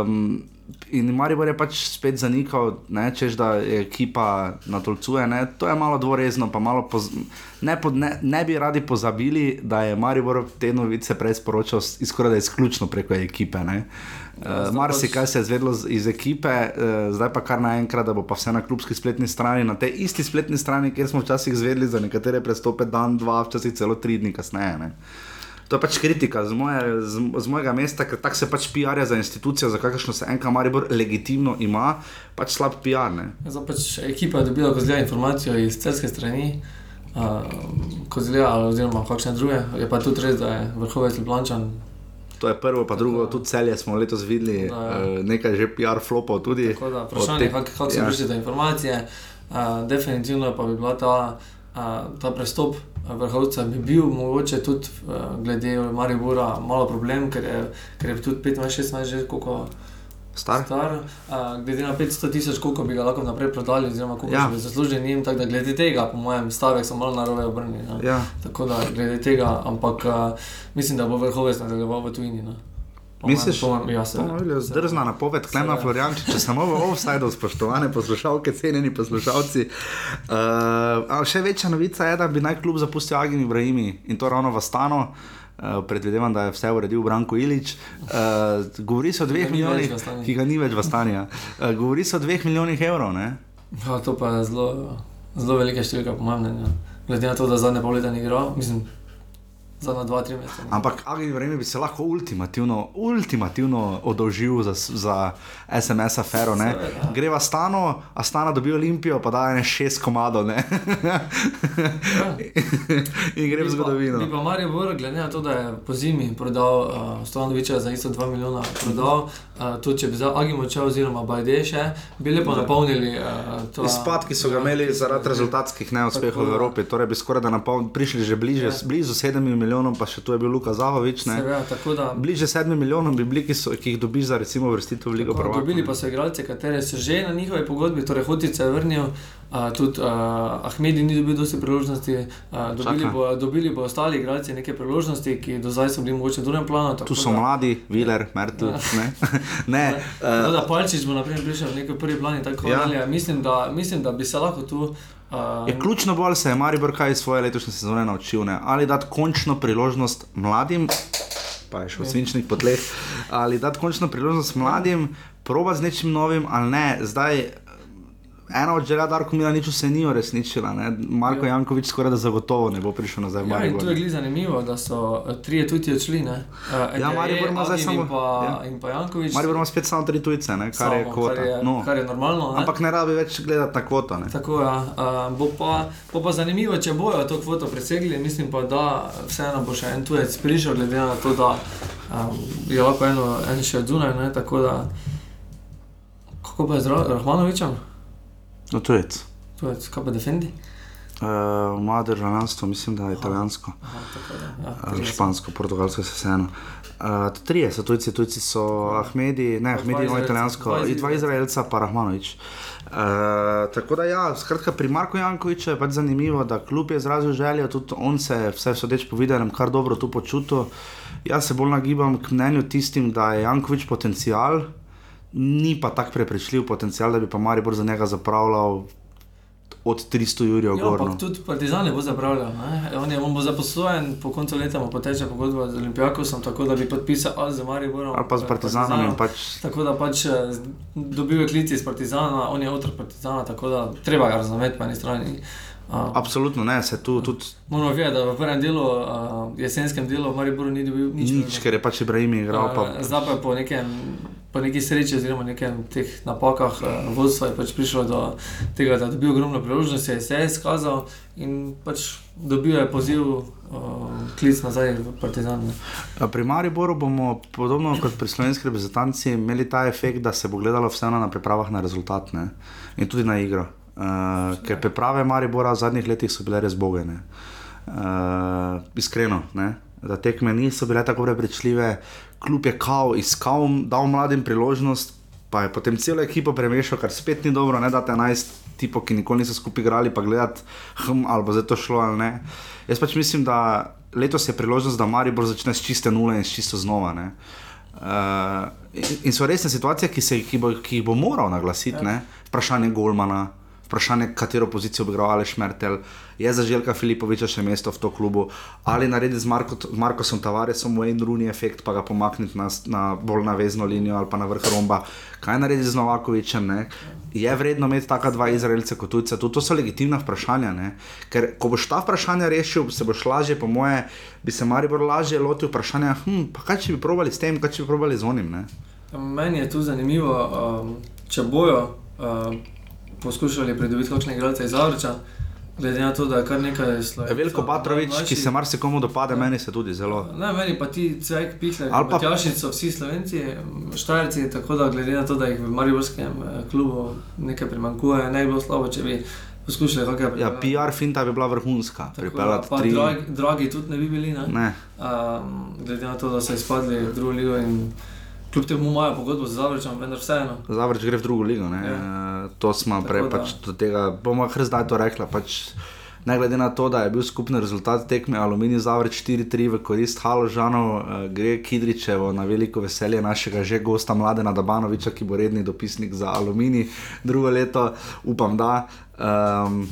Um, In Maribor je pač spet zanikal, ne, češ, da je ekipa natolcuje. Ne. To je malo dvorezno, pa malo poz... ne, po, ne, ne bi radi pozabili, da je Maribor te novice prej sporočal skoraj izključno preko ekipe. Ja, uh, Mar si kaj se je zvedlo iz ekipe, uh, zdaj pa kar naenkrat, da bo pa vse na klubski spletni strani, na tej isti spletni strani, kjer smo včasih zvedli za nekatere prestope dan, dva, včasih celo tri dni kasneje. Ne. To je pač kritika z, moje, z, z mojega mesta, ker tako se pač PR-ja za institucijo, za kakršno se en kamaribor legitimno ima, pač slab PR. Ja, pač ekipa je dobila kozlja informacijo iz celske strani, uh, kozlja oziroma kakšne druge. Je pa tudi res, da je vrhovec Ljubljana. To je prvo, pa drugo, tudi celje smo letos videli, da, ja. uh, nekaj že PR flopov tudi. Vprašanje je, kako se prišli ja. do informacije. Uh, definitivno pa bi bila ta, uh, ta prestop vrhovca bi bil mogoče tudi uh, glede Maribora malo problem, ker je, ker je tudi 25-26 že koliko. Star. Star. Uh, glede na 500 tisoč, koliko bi ga lahko naprej prodali, oziroma koliko ja. bi zaslužili njim, tako da glede tega, po mojem, stavek so malo narobe obrnili. Ja. Tako da glede tega, ampak uh, mislim, da bo vrhovec nadaljeval v tujini. No. Misliš, da je to zdrzna napoved, klemna Floriančič, če samo v offsajdu, spoštovane poslušalke, cenjeni poslušalci. Uh, še večja novica je, da bi naj klub zapustil Agin Ibrahimi in to ravno v stanu. Uh, predvidevam, da je vse uredil Branko Ilič. Uh, govori se o dveh milijonih, ki ga ni več v stanju. Uh, govori se o dveh milijonih evrov. Ja, to pa je zelo, zelo velika številka, po mojem mnenju. Glede na to, da zadnje pol leta ni igral, mislim na dva, tri mesece. Ampak ali vreme bi se lahko ultimativno, ultimativno odolžil za, za SMS afero? Greva stano, a stana dobi Olimpijo, pa da je šest komadov. Ja. In gre v zgodovino. Mi pa Marijo Borg, glede na to, da je po zimi prodal uh, Stovanoviča za isto 2 milijona, prodal, uh, tudi če bi za Agimo odšel, oziroma Bajdeše, bi lepo napolnili. Uh, Izpad, ki so ga imeli zaradi rezultatskih neuspehov v Evropi, torej bi skoraj da napolnili, prišli že bliže, ja. blizu 7 milijonov milijonom, pa še tu je bil Luka Zahovič. Bliže sedmim milijonom bi bili, ki, so, ki jih dobiš za recimo vrstitev v Ligo Prvaka. Dobili pa so igralce, kateri so že na njihovi pogodbi, torej Hotice vrnil. Uh, tudi uh, Ahmedi ni dobil dosti priložnosti, uh, dobili, bo, dobili bo ostali igralci neke priložnosti, ki do zdaj so bili mogoče v drugem planu. Tu so da, mladi, Viler, Mertel. Ne, [LAUGHS] ne. Uh, da Palčič bo naprimer prišel v neki prvi plan. Ja. Mislim, mislim, da bi se lahko tu. Uh, je ključno bolj se je Maribor kaj iz svoje letošnje sezone naučil, ne? ali dati končno priložnost mladim, pa je še v svinčnih potleh, ali dati končno priložnost mladim, proba z nečim novim ali ne. Zdaj, ena od želja, da Mila nič se ni uresničila. Ne? Marko ja. Jankovič skoraj da zagotovo ne bo prišel nazaj. Ja, in to je zanimivo, da so uh, trije tudi odšli. Uh, ja, Maribor ima zdaj samo. Pa, ja. In pa Jankovič. Maribor ima spet samo tri tujce, ne? kar samo, je kvota. Kar je, no. kar je normalno. Ne? Ampak ne rabi več gledati na kvoto. Ne? Tako je. Ja. Uh, bo, bo pa zanimivo, če bojo to kvoto presegli. Mislim pa, da vseeno bo še en tujec prišel, glede na to, da um, je lahko eno, en še zunaj. Kako pa je z Rahmanovičem? No, tujec. Tujec, kaj pa defendi? Uh, Moje državljanstvo, mislim, da je italijansko. Aha, ja, uh, špansko, portugalsko, se vseeno. Uh, trije so tujci, tujci so Ahmedi, ne, Ahmedi ima italijansko, in dva Izraelca, pa Rahmanovič. Uh, tako da, ja, skratka, pri Marku Jankoviču je pač zanimivo, da kljub je izrazil željo, tudi on se, vse sodeč po videnem, kar dobro tu počutil. Jaz se bolj nagibam k mnenju tistim, da je Jankovič potencial ni pa tako prepričljiv potencial, da bi pa Maribor za njega zapravljal od 300 jurjev Ja, ampak tudi Partizan ne bo zapravljal. ne. On, je, on bo zaposlen, po koncu leta mu poteče pogodba z Olimpijakosom, tako da bi podpisal ali z Mariborom Ali pa z Partizanom pač. Tako da pač eh, dobil je klic iz Partizana, on je otrok Partizana, tako da treba ga razumeti po eni strani. Uh, Absolutno ne, se tu tudi Moramo vedeti, da v prvem delu, uh, jesenskem delu, v Mariboru ni dobil nič. nič, ker je pač Ibrahim igral. Pa, Uh, zdaj pa po, nekem, po neki sreči, oziroma nekem teh napakah uh, vodstva, je pač prišlo do tega, da je dobil ogromno priložnosti, se je izkazal in pač dobil je poziv, uh, klic nazaj v Partizan. ne. Pri Mariboru bomo, podobno kot pri slovenski reprezentanci, imeli ta efekt, da se bo gledalo vseeno na pripravah na rezultat ne? in tudi na igro. Uh, ker priprave Maribora v zadnjih letih so bile res bogene. Uh, iskreno, ne? da tekme niso bile tako prepričljive, kljub je kao iskal, dal mladim priložnost, pa je potem celo ekipo premešal, kar spet ni dobro, ne da te 11 tipov, ki nikoli niso skupaj igrali, pa gledati, hm, ali bo zdaj to šlo ali ne. Jaz pač mislim, da letos je priložnost, da Maribor začne s čiste nule in s čisto znova. Ne. Uh, in, in so resne situacije, ki, se, ki, bo, ki jih bo moral naglasiti. Ja. Vprašanje Golmana, vprašanje, katero pozicijo bi igral Aleš Mertel, je za Željka Filipoviča še mesto v to klubu, ali narediti z Marko, Markosom Tavaresom en runi efekt, pa ga pomakniti na, na bolj navezno linijo ali pa na vrh romba. Kaj narediti z Novakovičem? Ne? Je vredno imeti taka dva Izraelca kot tujca? To, to so legitimna vprašanja. Ne? Ker ko boš ta vprašanja rešil, se boš lažje, po moje, bi se Maribor lažje lotil vprašanja, hm, pa kaj če bi probali s tem, kaj če bi probali z onim. Ne? Meni je tu zanimivo, um, če bojo um, poskušali pridobiti kakšne igralce iz Avriča, glede na to, da je kar nekaj slovencev. Veliko Batrovič, ki se marsikomu dopade, meni se tudi zelo. Ne, meni pa ti cvek, pihle, Ali pa- Matjašič so vsi slovenci, štajerci, tako da glede na to, da jih v Mariborskem eh, klubu nekaj primankuje, ne bi bilo slabo, če bi poskušali kakšne Ja, PR finta bi bila vrhunska, pripeljati Pa tri. dragi, dragi tudi ne bi bili, ne? Ne. Um, glede na to, da so izpadli v drugo ligo in kljub temu imajo pogodbo z Zavrčem, vendar vseeno. Zavrč gre v drugo ligo. Ja. Ja. To smo Tako prej da- pač do tega, bomo kar zdaj to rekla. Pač, ne glede na to, da je bil skupni rezultat tekme Aluminij Zavrč 4-3 v korist Haložanov, eh, gre Kidričevo na veliko veselje našega že gosta Mladena Dabanoviča, ki bo redni dopisnik za Aluminij drugo leto, upam da. Um,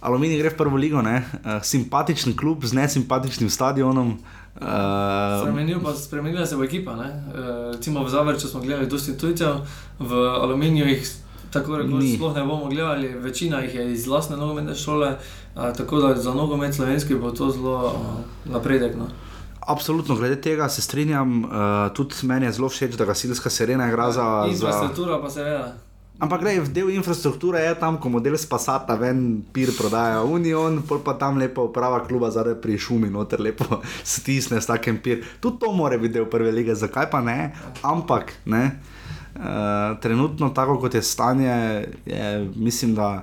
Aluminij gre v prvo ligo, ne? Uh, simpatičen klub z nesimpatičnim stadionom. Uh, Spremenil pa, spremenila se bo ekipa. Ne? E, recimo v Zavrču smo gledali dosti tujcev, v Aluminiju jih tako rekoč sploh ne bomo gledali, večina jih je iz vlastne nogometne šole, tako da za nogomet slovenski bo to zelo napredek. No. Absolutno, glede tega se strinjam. Uh, tudi meni je zelo všeč, da gasilska sirena igra za. za... Infrastruktura pa seveda. Ampak gre, del infrastrukture je tam, ko model spasata ven, pir prodaja Union, pol pa tam lepo uprava kluba zdaj pri šumi, noter lepo [LAUGHS] stisne s takim pir. Tudi to mora biti del prve lige, zakaj pa ne? Ampak ne. Uh, trenutno, tako kot je stanje, je, mislim, da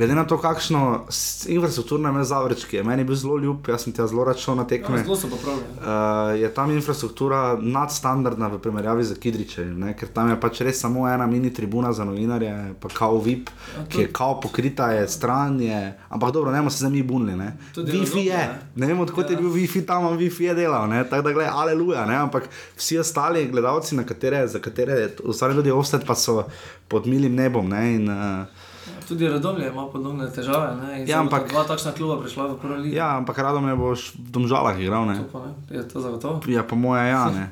glede na to, kakšno infrastrukturno ima Zavrč, ki je meni bil zelo ljub, jaz sem tja zelo šel na tekme. Ja, zelo so popravljeni. Uh, je tam infrastruktura nadstandardna v primerjavi z Kidričem, ne? ker tam je pač res samo ena mini tribuna za novinarje, pa kao VIP, Ja, ki je kao pokrita, je stran, je, ampak dobro, ne bomo se zdaj mi bunili. ne. Tudi Wi-Fi je, ne. ne vem odkot Ja. je bil Wi-Fi tam, Wi-Fi je delal, ne? tako da gledaj, aleluja, ne? ampak vsi ostali gledalci, na katere, za katere ustvari tudi ostat, pa so pod milim nebom. Ne? In, uh, Tudi Radomlje ima podobne težave. Ne? In Ja, ampak- Dva takšna kluba prišla v prvo ligo. ja, ampak rado me boš v domžalah igral. Ne? To pa ne, je to zagotovo. Ja, po moje, ja. Ne.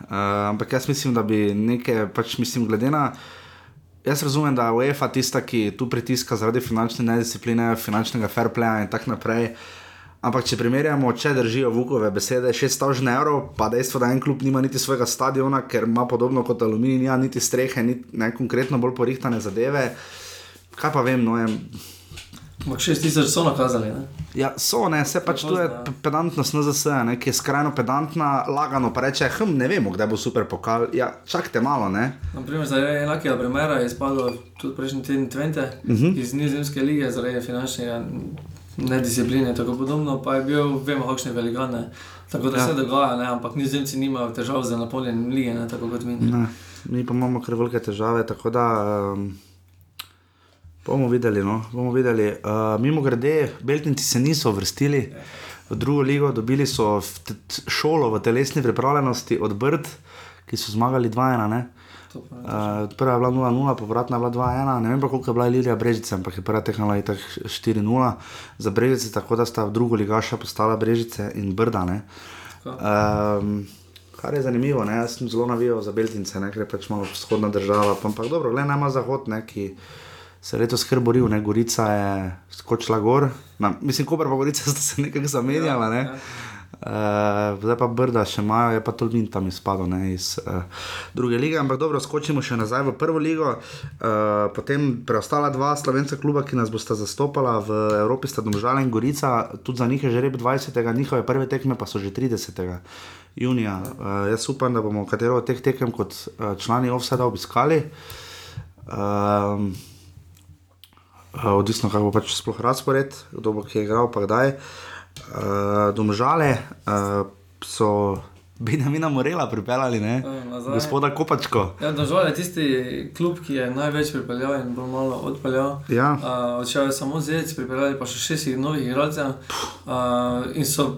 Uh, [LAUGHS] ampak jaz mislim, da bi nekaj, pač mislim, glede na. Jaz razumem, da je UEFA tista, ki tu pritiska zaradi finančne nediscipline, finančnega fair playa in tako naprej. Ampak, če primerjamo, če držijo Vukove besede, 600 evrov, pa dejstvo, da en klub nima niti svojega stadiona, ker ima podobno kot Aluminij, niti strehe, niti ne konkretno bolj porihtane zadeve. Kaj pa vem, no, je, Ampak 6000 so nakazali. Ne? Ja, so, ne, se pač tu je pedantnost NZS, ne, ki je skrajno pedantna, lagano pa reče, hm, ne vemo, kdaj bo super pokal. Ja, čakajte malo, ne. Naprimer, zaradi enakega primera je izpadlo tudi prejšnji teden Twente uh Mhm. -huh. iz Nizozemske lige zaradi finančnega nediscipline in tako podobno, pa je bil, vemo, kakšne velikane. Tako da Ja. ja. se dogaja, ne? ampak Nizozemci nimajo težav z napolnjenjem lige, ne? tako kot mi. Ne? ne. Mi pa imamo kar velike težave, tako da um, bomo videli. No, bomo videli. Uh, mimo grede, Beltinci se niso vrstili v drugo ligo, dobili so šolo v telesni pripravljenosti od Brd, ki so zmagali 2-1. ne. To pa ne. Uh, prva je bila 0-0, povratna je bila 2-1, ne vem pa koliko je bila Ilija Brežice, ampak je prva tekla itak 4-0 za Brežice, tako da sta v drugo ligaša postala Brežice in Brda. Ne. Um, kar je zanimivo, ne? jaz sem zelo navijal za Beltince, ne? ker je pač malo vzhodna država, pa ampak dobro, gledaj nama zahod, ne? ki se je letos kar boril, ne? Gorica je skočila gor, Na, mislim, Koper pa Gorica [LAUGHS] sta se nekako zamenjala. Ne? Uh, zdaj pa Brda še imajo, je pa Tolmin tam izpadel ne, iz uh, druge lige, ampak dobro, skočimo še nazaj v prvo ligo. Uh, potem preostala dva slovenska kluba, ki nas bosta zastopala v Evropi, sta Domžala in Gorica, tudi za njih je že rep 20. njihove prve tekme pa so že 30. junija. Uh, jaz upam, da bomo katero od teh tekem kot uh, člani offseda obiskali. Uh, odvisno, kako bo pač sploh razpored, kdo bo kje igral, pa kdaj. Uh, domžale uh, so Benjamina Morela pripeljali, ne? Nazaj. gospoda Kopačko. Ja, Držal je tisti klub, ki je največ pripeljal in bolj malo odpeljal. Ja. Uh, odšel je samo Zec, pripeljali pa še šest novih igralcev. Uh, in so,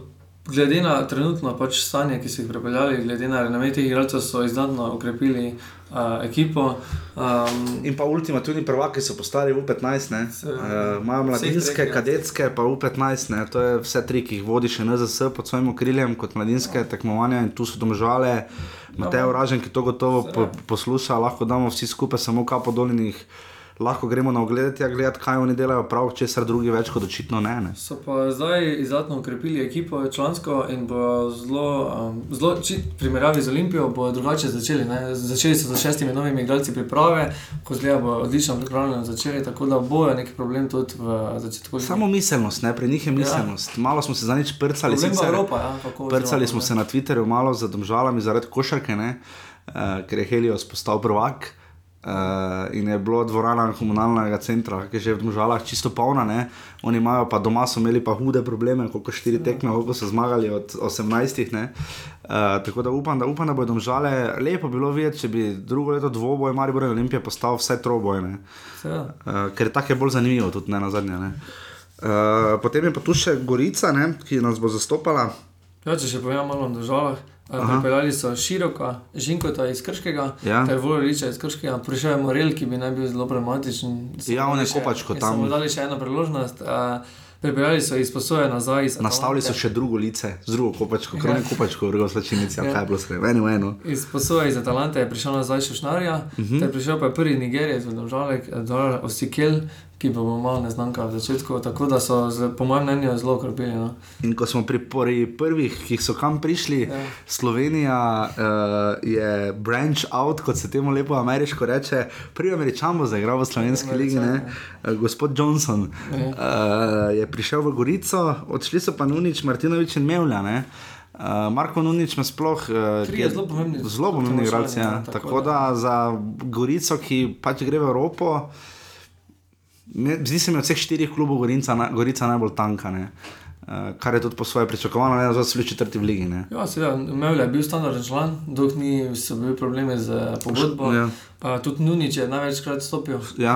glede na trenutno pač stanje, ki so jih pripeljali, glede na renome teh igralcev, so izdatno ukrepili uh, ekipo. Um, In pa ultimativni prvaki so postali U15, ne? Uh, Imajo mladinske, treh, ja. kadetske, pa U15, ne? to je vse tri, ki jih vodi še NZS pod svojim okriljem kot mladinske tekmovanja in tu so domžale. Mateo Ražen, ki to gotovo po, posluša, lahko damo vsi skupaj samo kapo dolnih. Lahko gremo na ogled, ja, gledati, kaj oni delajo, prav, česar drugi več kot očitno ne. ne. So pa zdaj izdatno ukrepili ekipo člansko in bo zelo, um, zelo či, v primerjavi z Olimpijo, bo drugače začeli. Ne? Začeli so z šestimi novimi igralci priprave, ko zgleda, bo odlično pripravljeno začeli, tako da bojo neki problem tudi v začetku. Samo miselnost, ne? pri njih je miselnost. Ja. Malo smo se za nič prcali, sicer, Evropa, ja, kako prcali smo se na Twitterju malo za domžalami zaradi košarke, ne? uh, ker je Helios postal prvak. Uh, in je bilo dvorana komunalnega centra, ki je že v Dvožalah čisto polna, ne? oni imajo pa doma, so imeli pa hude probleme, koliko štiri tekme, koliko so zmagali od 18. ne. Uh, tako da upam, da, upam, da bodo domžale. Lepo bi bilo videti, če bi drugo leto dvoboj Maribor in Olimpija postal vse troboj, ne. Seveda. Uh, ker tako je bolj zanimivo, tudi ne na zadnje. Ne. Uh, potem je pa tu še Gorica, ne, ki nas bo zastopala. Ja, če še povem malo o državah. Pripeljali so široka, Žinkota iz Krškega, Ja. ter Voliča iz Krškega, prišel je Morel, ki bi naj bil zelo problematičen. Ja, on je Kopačko in tam. So mu dali še eno priložnost. Uh, pripeljali so iz posoje nazaj. Iz Nastavili so še drugo lice, z drugo kopačko, Ja. kroni kopačko, drugo slačinici, ja. Ja. kaj je bilo sredi, eno, eno. Iz posoje iz Atalante je prišel nazaj še Šnarja, uh Mhm. -huh. ter prišel pa je prvi Nigerijec, Domžalek, Dora Osikel, ki pa bo malo neznanka v začetku, tako da so, z, po mojem mnenju, zelo okropili. No. In ko smo pri prvih, ki so kam prišli, ja. Ja. Slovenija uh, je branch out, kot se temu lepo ameriško reče. Prvi američan bo zaigral v slovenski ligi, ne? Uh, gospod Johnson Ja. uh, je prišel v Gorico, odšli so pa Nunič, Martinovič in Mevlja. Ne? Uh, Marko Nunič me sploh. Uh, Trije zelo pomembni Zelo pomembni igralci. Ja. ja, Tako, tako da. da za Gorico, ki pač gre v Evropo, me, zdi se mi od vseh štirih klubov Gorica, na, Gorica najbolj tanka. Ne? Uh, kar je tudi po svoje pričakovano, ne da so bili četrti v ligi. Ne? Ja, seveda, Mevlja je bil standarden član, dolg ni so bili problemi z eh, pogodbo. Ja. Pa tudi Nunič je največkrat stopil. Ja.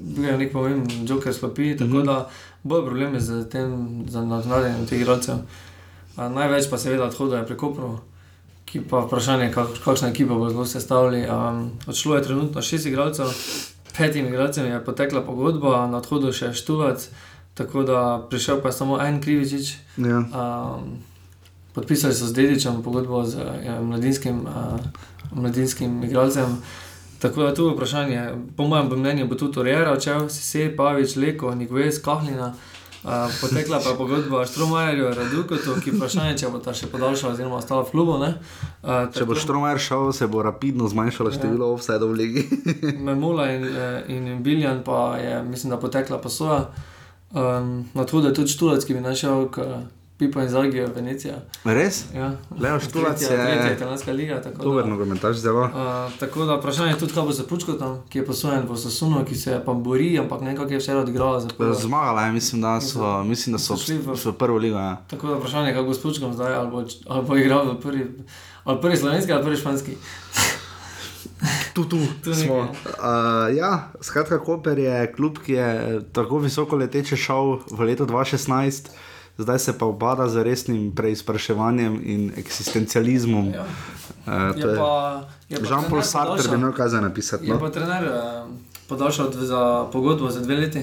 Bil je nek pomemben joker slopi, tako Mhm. da bojo problemi z tem, z nadgradnjem teh igralcev. Največ pa seveda odhoda je prekopno, ki pa vprašanje, kak, kakšna ekipa bo zelo sestavili. Um, odšlo je trenutno šest igralcev, petim igralcem je potekla pogodba, na odhodu še Štuvac, tako da prišel pa je samo en Krivičič. Ja. Um, podpisali so z Dedičem pogodbo z ja, mladinskim, uh, mladinskim igralcem. Tako da tu je vprašanje, po mojem mnenju, bo tudi Orjera odšel, Sise, Pavič, Leko, Nikvez, Kahlina. Uh, potekla pa je pogodba Štromajerju, Radukotu, ki vprašanje, če bo ta še podaljšala oziroma ostala v klubu. ne. Uh, Če bo Štromajer šel, se bo rapidno zmanjšalo Ja. število offsajdov v ligi. [LAUGHS] Memula in, eh, in Biljan pa je, mislim, da potekla posoja. Um, na to, da je tudi Štulec, ki bi našel k Pipo in Zagijo, Venecija. Res? Ja. Leo Štulac Tretja- je- Tretja italijanska liga. Tako Dober nogometaš, zelo. uh, tako da vprašanje je tudi, kaj bo za Pučkotom, ki je posojen v Sasuno, ki se pa bori, ampak nekako je vse odigrala za. Zmagala je, mislim, da so, mislim, da so So šli v- v, prvo ligo. Ja. Tako da vprašanje je, kako bo s Pučkom zdaj, ali bo, ali bo igral v prvi, ali prvi slovenski ali prvi španski. [LAUGHS] Tu, tu, [LAUGHS] Tu smo. Uh, ja, skratka, Koper je klub, ki je tako visoko leteče šel v leto 2016. zdaj se pa obada z resnim preizpraševanjem in eksistencializmom. Ja. Uh, Je pa, je pa Jean-Paul Sartre bi podaljšal- imel kaj za napisati. Je No? pa trener eh, podaljšal za pogodbo za dve leti.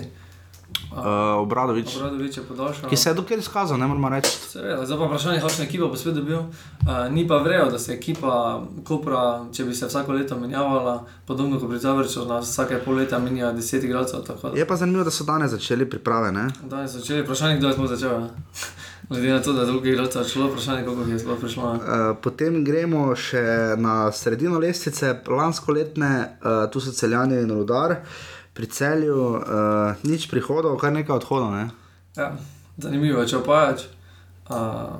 Uh, Obradovič, Obradovič je podaljšal. ki se je dokaj izkazal, ne moramo reči. Seveda, zdaj pa vprašanje, kakšna ekipa bo spet dobil. Uh, ni pa vrejo, da se ekipa Kopra, če bi se vsako leto menjavala, podobno kot pri Zavrču, na vsake pol leta menja 10 igralcev. Je pa zanimivo, da so danes začeli priprave. Ne? Danes začeli, vprašanje, kdo je sploh začel. ne? [LAUGHS] Glede na to, da je drugi igralcev odšlo, vprašanje, jih je sploh prišlo. Uh, potem gremo še na sredino lestvice, lansko letne, uh, tu so celjani in rodar, pri celju uh, nič prihodov, kar nekaj odhodov. Ne? Ja, zanimivo če opajač. Uh,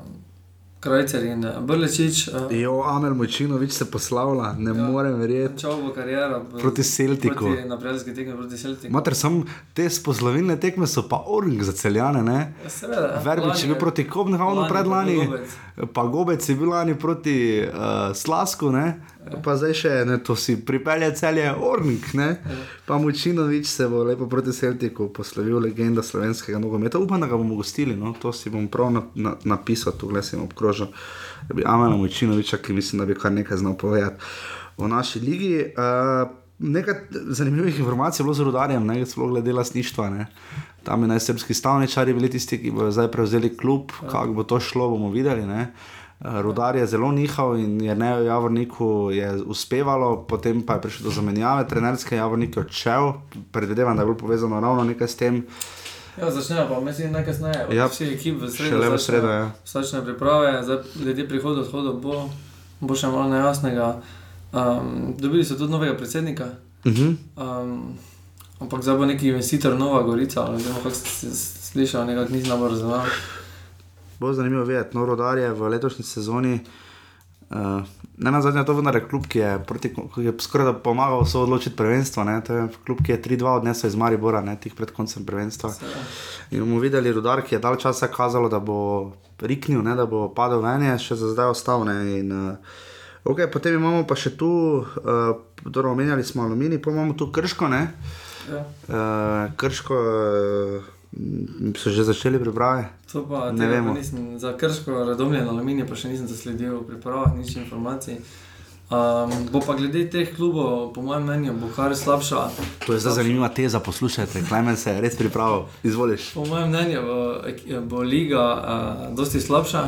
Krajcer in eh, Brlečič. Uh, Jo, Amel Močinovič se poslavlja, ne ja. Morem verjeti. Čau bo karijera. Proti Celticu. Proti, na prijateljski tekmi proti Celticu. Mater, sem te spozlovilne tekme so pa Orling za celjane, ne? Ja, seveda. Verbič je bil proti Kobnehavnu lani predlani, pa Gobec je bil lani proti uh, Slasku, ne? Pa zdaj še ne, to si pripelje celje Orling, ne? pa Močinovič se bo lepo proti Celtiku poslovil, legenda slovenskega nogometa. Upam, da ga bomo gostili, no? to si bom prav na, na, napisal, tu gledaj sem obkrožil, da bi Amela Močinoviča, ki mislim, da bi kar nekaj znal povedati o naši ligi. Uh, Nekaj zanimivih informacij je bilo z rodarjem, ne sploh glede lastništva. Ne. Tam je najsrbski stavničari bili tisti, ki bodo zdaj prevzeli klub, kako bo to šlo, bomo videli. Ne. Eh, Rudar je zelo nihal in je ne v Javorniku je uspevalo, potem pa je prišlo do zamenjave, trenerske Javornik je odšel, predvidevam, da je bilo povezano ravno nekaj s tem. Ja, začnejo pa, mislim, najkasneje. Ja, Vsi ekip v sredo. šele v sredo, ja. Začne priprave, zdaj glede prihodov, odhodov bo, bo še malo nejasnega. Um, dobili so tudi novega predsednika. Uh -huh. Um, ampak zdaj bo neki investitor Nova Gorica, ali ne vem, kako si slišal, nekako nisem dobro razumel. Bo zanimivo videti, no, rodar je v letošnji sezoni. Uh, ne na zadnje, to je vendar klub, ki je, proti, ki je skoraj da pomagal so odločiti prvenstvo. Ne? To je klub, ki je 3-2 odnesel iz Maribora, ne tik pred koncem prvenstva. In bomo videli rodar, ki je dal časa kazalo, da bo riknil, ne? da bo padel ven, je še za zdaj ostal. ne, In, uh, okay, potem imamo pa še tu, uh, torej omenjali smo aluminij, pa imamo tu krško. Ne? Ja. Uh, krško uh, so že začeli priprave. To pa Ne vemo. pa nisem, za krško radomljen aluminij pa še nisem zasledil v pripravah, nič informacij. Um, bo pa glede teh klubov, po mojem mnenju, bo kar slabša. To je zdaj zanimiva teza, poslušajte, Klemen se je res pripravil, izvoliš. Po mojem mnenju bo, bo liga uh, dosti slabša,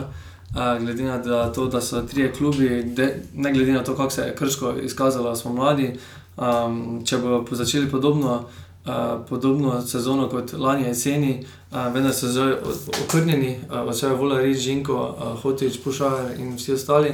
uh, glede na da to, da so trije klubi, de, ne glede na to, kako se je krško izkazalo, smo mladi. Um, če bodo začeli podobno, podobno sezono kot lani jeseni, uh, vendar so zdaj o- okrnjeni, uh, odšel je Vola Rež, Žinko, uh, Hotič, Pušar in vsi ostali.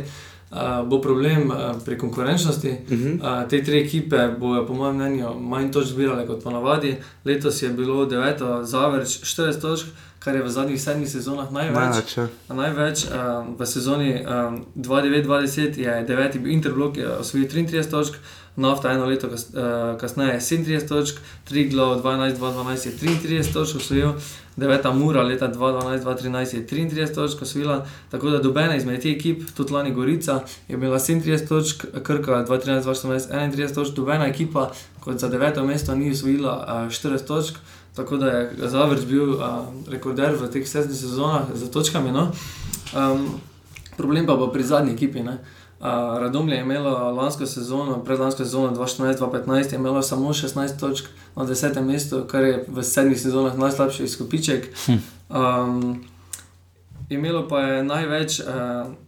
Uh, bo problem uh, pri konkurenčnosti. Uh -huh. Uh, te tri ekipe bodo, po mojem mnenju, manj točk zbirale kot ponavadi. Letos je bilo deveto, zavrč 40 točk, kar je v zadnjih sedmih sezonah največ. Največ. ja. Največ um, v sezoni um, 2009-2010 je deveti bil Interblok, je osvojil 33 točk, Nafta eno leto kas, uh, kasneje 37 točk, Triglav 12-2012 je 33 točk osvojil, deveta Mura leta 2012-2013 je 33 točk osvojila, tako da dobena izmed teh ekip, tudi lani Gorica, je imela 37 točk, Krka 2013-2014 31 točk, dobena ekipa kot za deveto mesto ni osvojila uh, 40 točk. Tako da je Zavrč bil uh, rekorder v teh sedmih sezonah z točkami. No? Um, problem pa bo pri zadnji ekipi. Uh, Radomlje je imelo lansko sezono, predlansko sezono 2014-2015, je imelo samo 16 točk na 10. mestu, kar je v sedmih sezonah najslabši izkupiček. Um, imelo pa je največ, uh,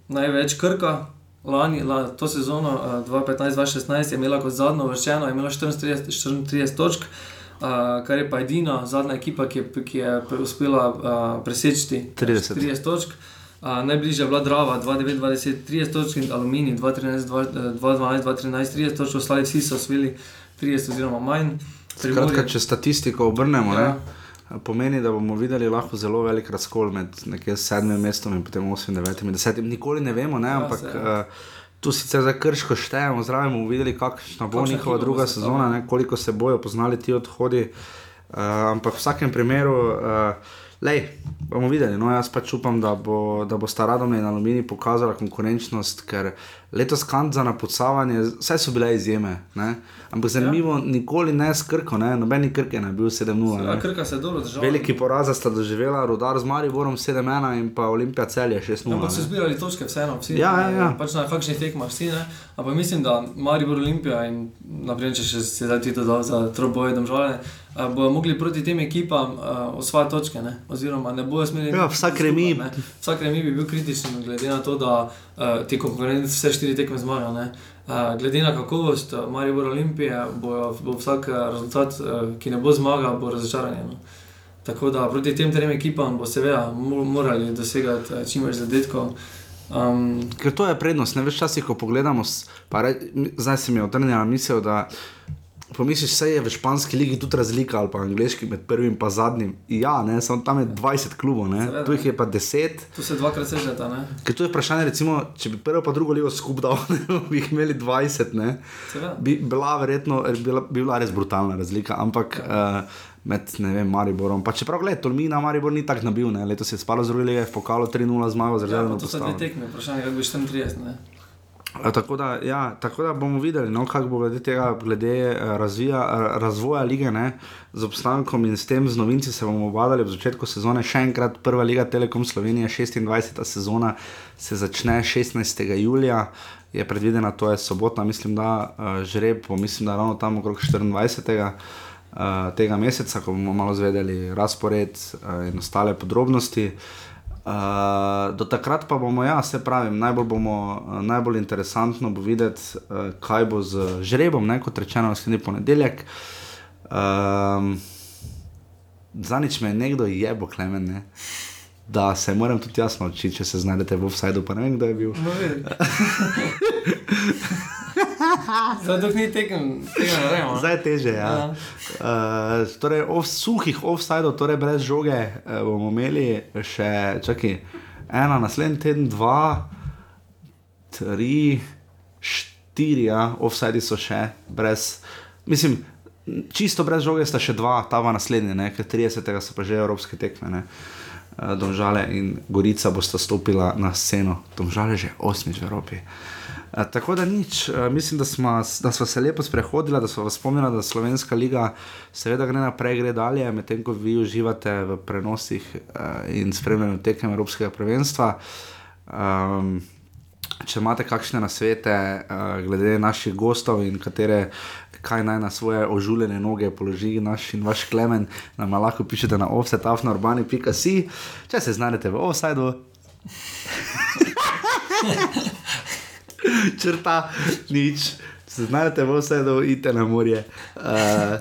največ krka. Lani, la, to sezono uh, 2015-2016 je imela kot zadnjo vrščeno, je imela 34, 34 točk, uh, kar je pa edina zadnja ekipa, ki je, ki je uspela uh, preseči 30. 30 točk. Uh, najbližja je bila Drava 29-20, 30 točk in Aluminij 2-12-13, 30 točk, ostali vsi so osvojili 30 oziroma manj. Skratka, če statistiko obrnemo, Ja. ne, pomeni, da bomo videli lahko zelo velik razkol med nekje sedmim mestom in potem osmim, devetim in desetim. Nikoli ne vemo, ne, Ja, ampak se- uh, tu sicer za krško štejemo, zraven bomo videli, kakšna bo Kakšna njihova druga se sezona, ne, koliko se bojo poznali ti odhodi. Uh, ampak v vsakem primeru. Uh, Lej, bomo videli. No, jaz pač upam, da bo, da bo sta radom in aluminij pokazala konkurenčnost, ker letos kant za napucavanje, vse so bile izjeme. Ne? Ampak zanimivo, ja. nikoli ne skrko, ne? nobeni krke ne, bil 7-0. Ja, krka se je dobro držala. Veliki poraz sta doživela, rodar z Mariborom 7-1 in pa Olimpija celje 6-0. Ampak so zbirali točke, vseeno, vsi. Ja, ja, ja. Pač na kakšnih tekmah vsi, ne. Ampak mislim, da Maribor Olimpija in naprej, če še se zdaj ti to dal za troboje domžale, bodo mogli proti tem ekipam uh, osvajati točke, ne. Oziroma ne bojo smeli. Ja, vsak remi. Vsak remi bi bil kritičen, glede na to, da uh, ti konkurenci vse štiri tekme zmagajo, ne. Uh, glede na kakovost Maribor Olimpije, bo, bo vsak rezultat, uh, ki ne bo zmagal, bo razočaran. No. Tako da proti tem trem ekipam bo seveda morali dosegati čim več zadetkov. Um, Ker to je prednost, ne veš, časih, ko pogledamo, re, zdaj se mi je otrnila misel, da pomisliš, vse je v španski ligi tudi razlika ali pa angliški med prvim in zadnjim. Ja, ne, samo tam je 20 klubov, tu jih je pa 10. Tu se dvakrat sežeta. Ker tu je vprašanje, recimo, če bi prvo pa drugo ligo skupaj dal, [LAUGHS] bi jih imeli 20, ne, bi bila verjetno bila, bi bila res brutalna razlika. Ampak. Ja. Uh, med vem, Mariborom. Pa čeprav gledaj, Tolmina Maribor ni tako nabil, ne? letos je spalo z Rujli, je v pokalu 3-0 zmago, zelo zelo. To so dve tekme, vprašanje, kako bi 34. Tako da, ja, tako da bomo videli, no, kako bo glede tega, glede eh, razvija, razvoja lige, ne, z obstankom in s tem z novinci se bomo obadali v začetku sezone. Še enkrat, prva liga Telekom Slovenije, 26. sezona se začne 16. julija, je predvidena, to je sobotna, mislim, da uh, žreb, mislim, da ravno tam okrog 24. Eh, tega meseca, ko bomo malo zvedeli razpored uh, in ostale podrobnosti. Uh, do takrat pa bomo, ja, se pravi, najbolj, bomo, uh, najbolj interesantno bo videti, uh, kaj bo z žrebom, ne, kot rečeno, naslednji ponedeljek. Um, Zanič me je nekdo jebo, klemen. Ne. Da se moram tudi jaz naučiti, če se znajdete v offsajdu, pa ne vem, kdo je bil. No, [LAUGHS] [LAUGHS] Zdaj ni tekem, tega ne vem. Zdaj je teže. Ja. Ja. Uh, torej, ov, suhih offsajdov, torej brez žoge, uh, bomo imeli še čaki, ena, naslednji teden, dva, tri, štiri, ja, offsajdi so še brez. Mislim, čisto brez žoge sta še dva, ta dva naslednja, ker 30. so pa že evropske tekme. Ne. Eh, Domžale in Gorica bosta stopila na sceno, domžale že osmič v Evropi. Eh, tako da nič, uh, mislim, da smo, da smo se lepo sprehodili, da smo vas spomnili, da Slovenska liga seveda gre naprej, gre dalje, medtem ko vi uživate v prenosih uh, in spremljanju tekem Evropskega prvenstva. Um, če imate kakšne nasvete uh, glede naših gostov in katere. Kaj naj na svoje ožuljene noge položi naš in vaš klemen, nam lahko pišete na offsetafnourbani.com, če se znajdete v offsetu. [LAUGHS] črta, nič, se znajdete v vse, da idete na morje. Uh,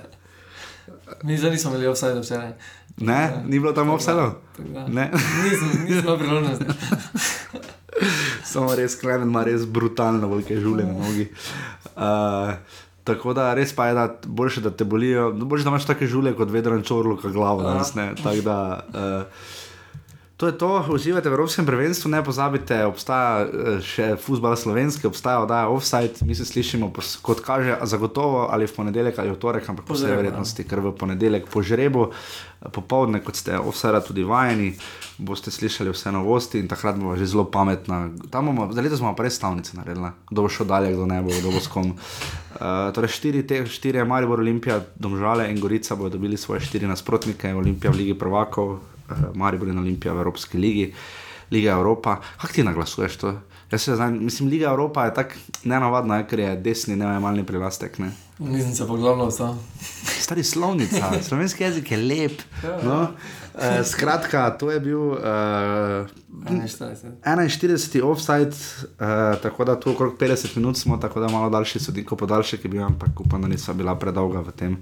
Mi zdaj nismo imeli da vse ne. Ne, ja, ni bilo tam vse, da ne. Nismo priložnosti. [LAUGHS] Samo res, klemen ima res brutalno velike žulje na nogi. Uh, tako da res pa je, da boljše, da te bolijo, boljše, da imaš take žulje kot vedran čorlo, kot glavo. Danes, tako da. Uh, To je to, uživate v Evropskem prvenstvu, ne pozabite, obstaja eh, še futbol slovenski, obstaja oddaja offside, mi se slišimo, kot kaže, zagotovo ali v ponedeljek ali v torek, ampak po vsej verjetnosti, ker v ponedeljek po žrebu, eh, popovdne, kot ste offside tudi vajeni, boste slišali vse novosti in takrat bomo že zelo pametna. Tam bomo, za letos bomo predstavnice naredili, kdo bo šel dalje, kdo ne bo, kdo bo s kom. Uh, torej štiri, te, štiri je Maribor, Olimpija, Domžale in Gorica bodo dobili svoje štiri nasprotnike, Olimpija v Ligi prvakov, Maribor in Olimpija v Evropski ligi, Liga Evropa. Kako ti naglasuješ to? Jaz se znam, mislim, Liga Evropa je tako nenavadna, ker je desni, ne vem, malni prilastek. Ne? Nisem se pogledal, da Stari slovnica, slovenski jezik je lep. Ja, no? uh, skratka, to je bil uh, 41. offside, uh, tako da tu okrog 50 minut smo, tako da malo daljši sodnik, podaljši, ki bi vam, ampak upam, da niso bila predolga v tem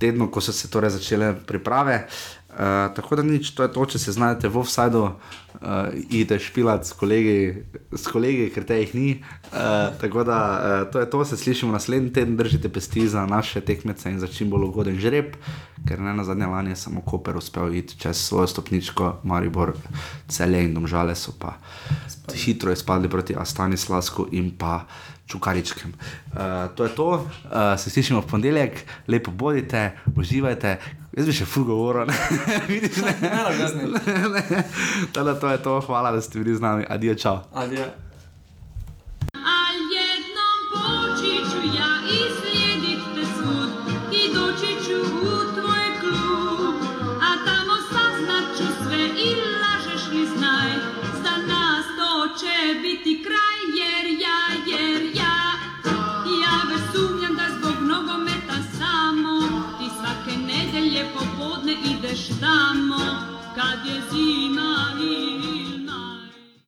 tednu, ko so se torej začele priprave. Uh, Uh, tako da nič, to je to, če se znajdete v offsajdu, uh, idete špilat s kolegi, s kolegi, ker te jih ni. Uh, tako da uh, to je to, se slišimo naslednji teden, držite pesti za naše tekmece in za čim bolj ugoden žreb, ker ne na zadnje lani je samo Koper uspel iti čez svojo stopničko, Maribor, celje in domžale so pa hitro izpadli proti Astani Slasku in pa Čukaričkem. Uh, to je to, uh, se slišimo v ponedeljek, lepo bodite, uživajte Jaz bi še ful govoril, ne [LAUGHS] vidiš, ne. Ne, ne, ne. [LAUGHS] Teda to je to, hvala, da ste bili z nami, adijo, čau. Adijo.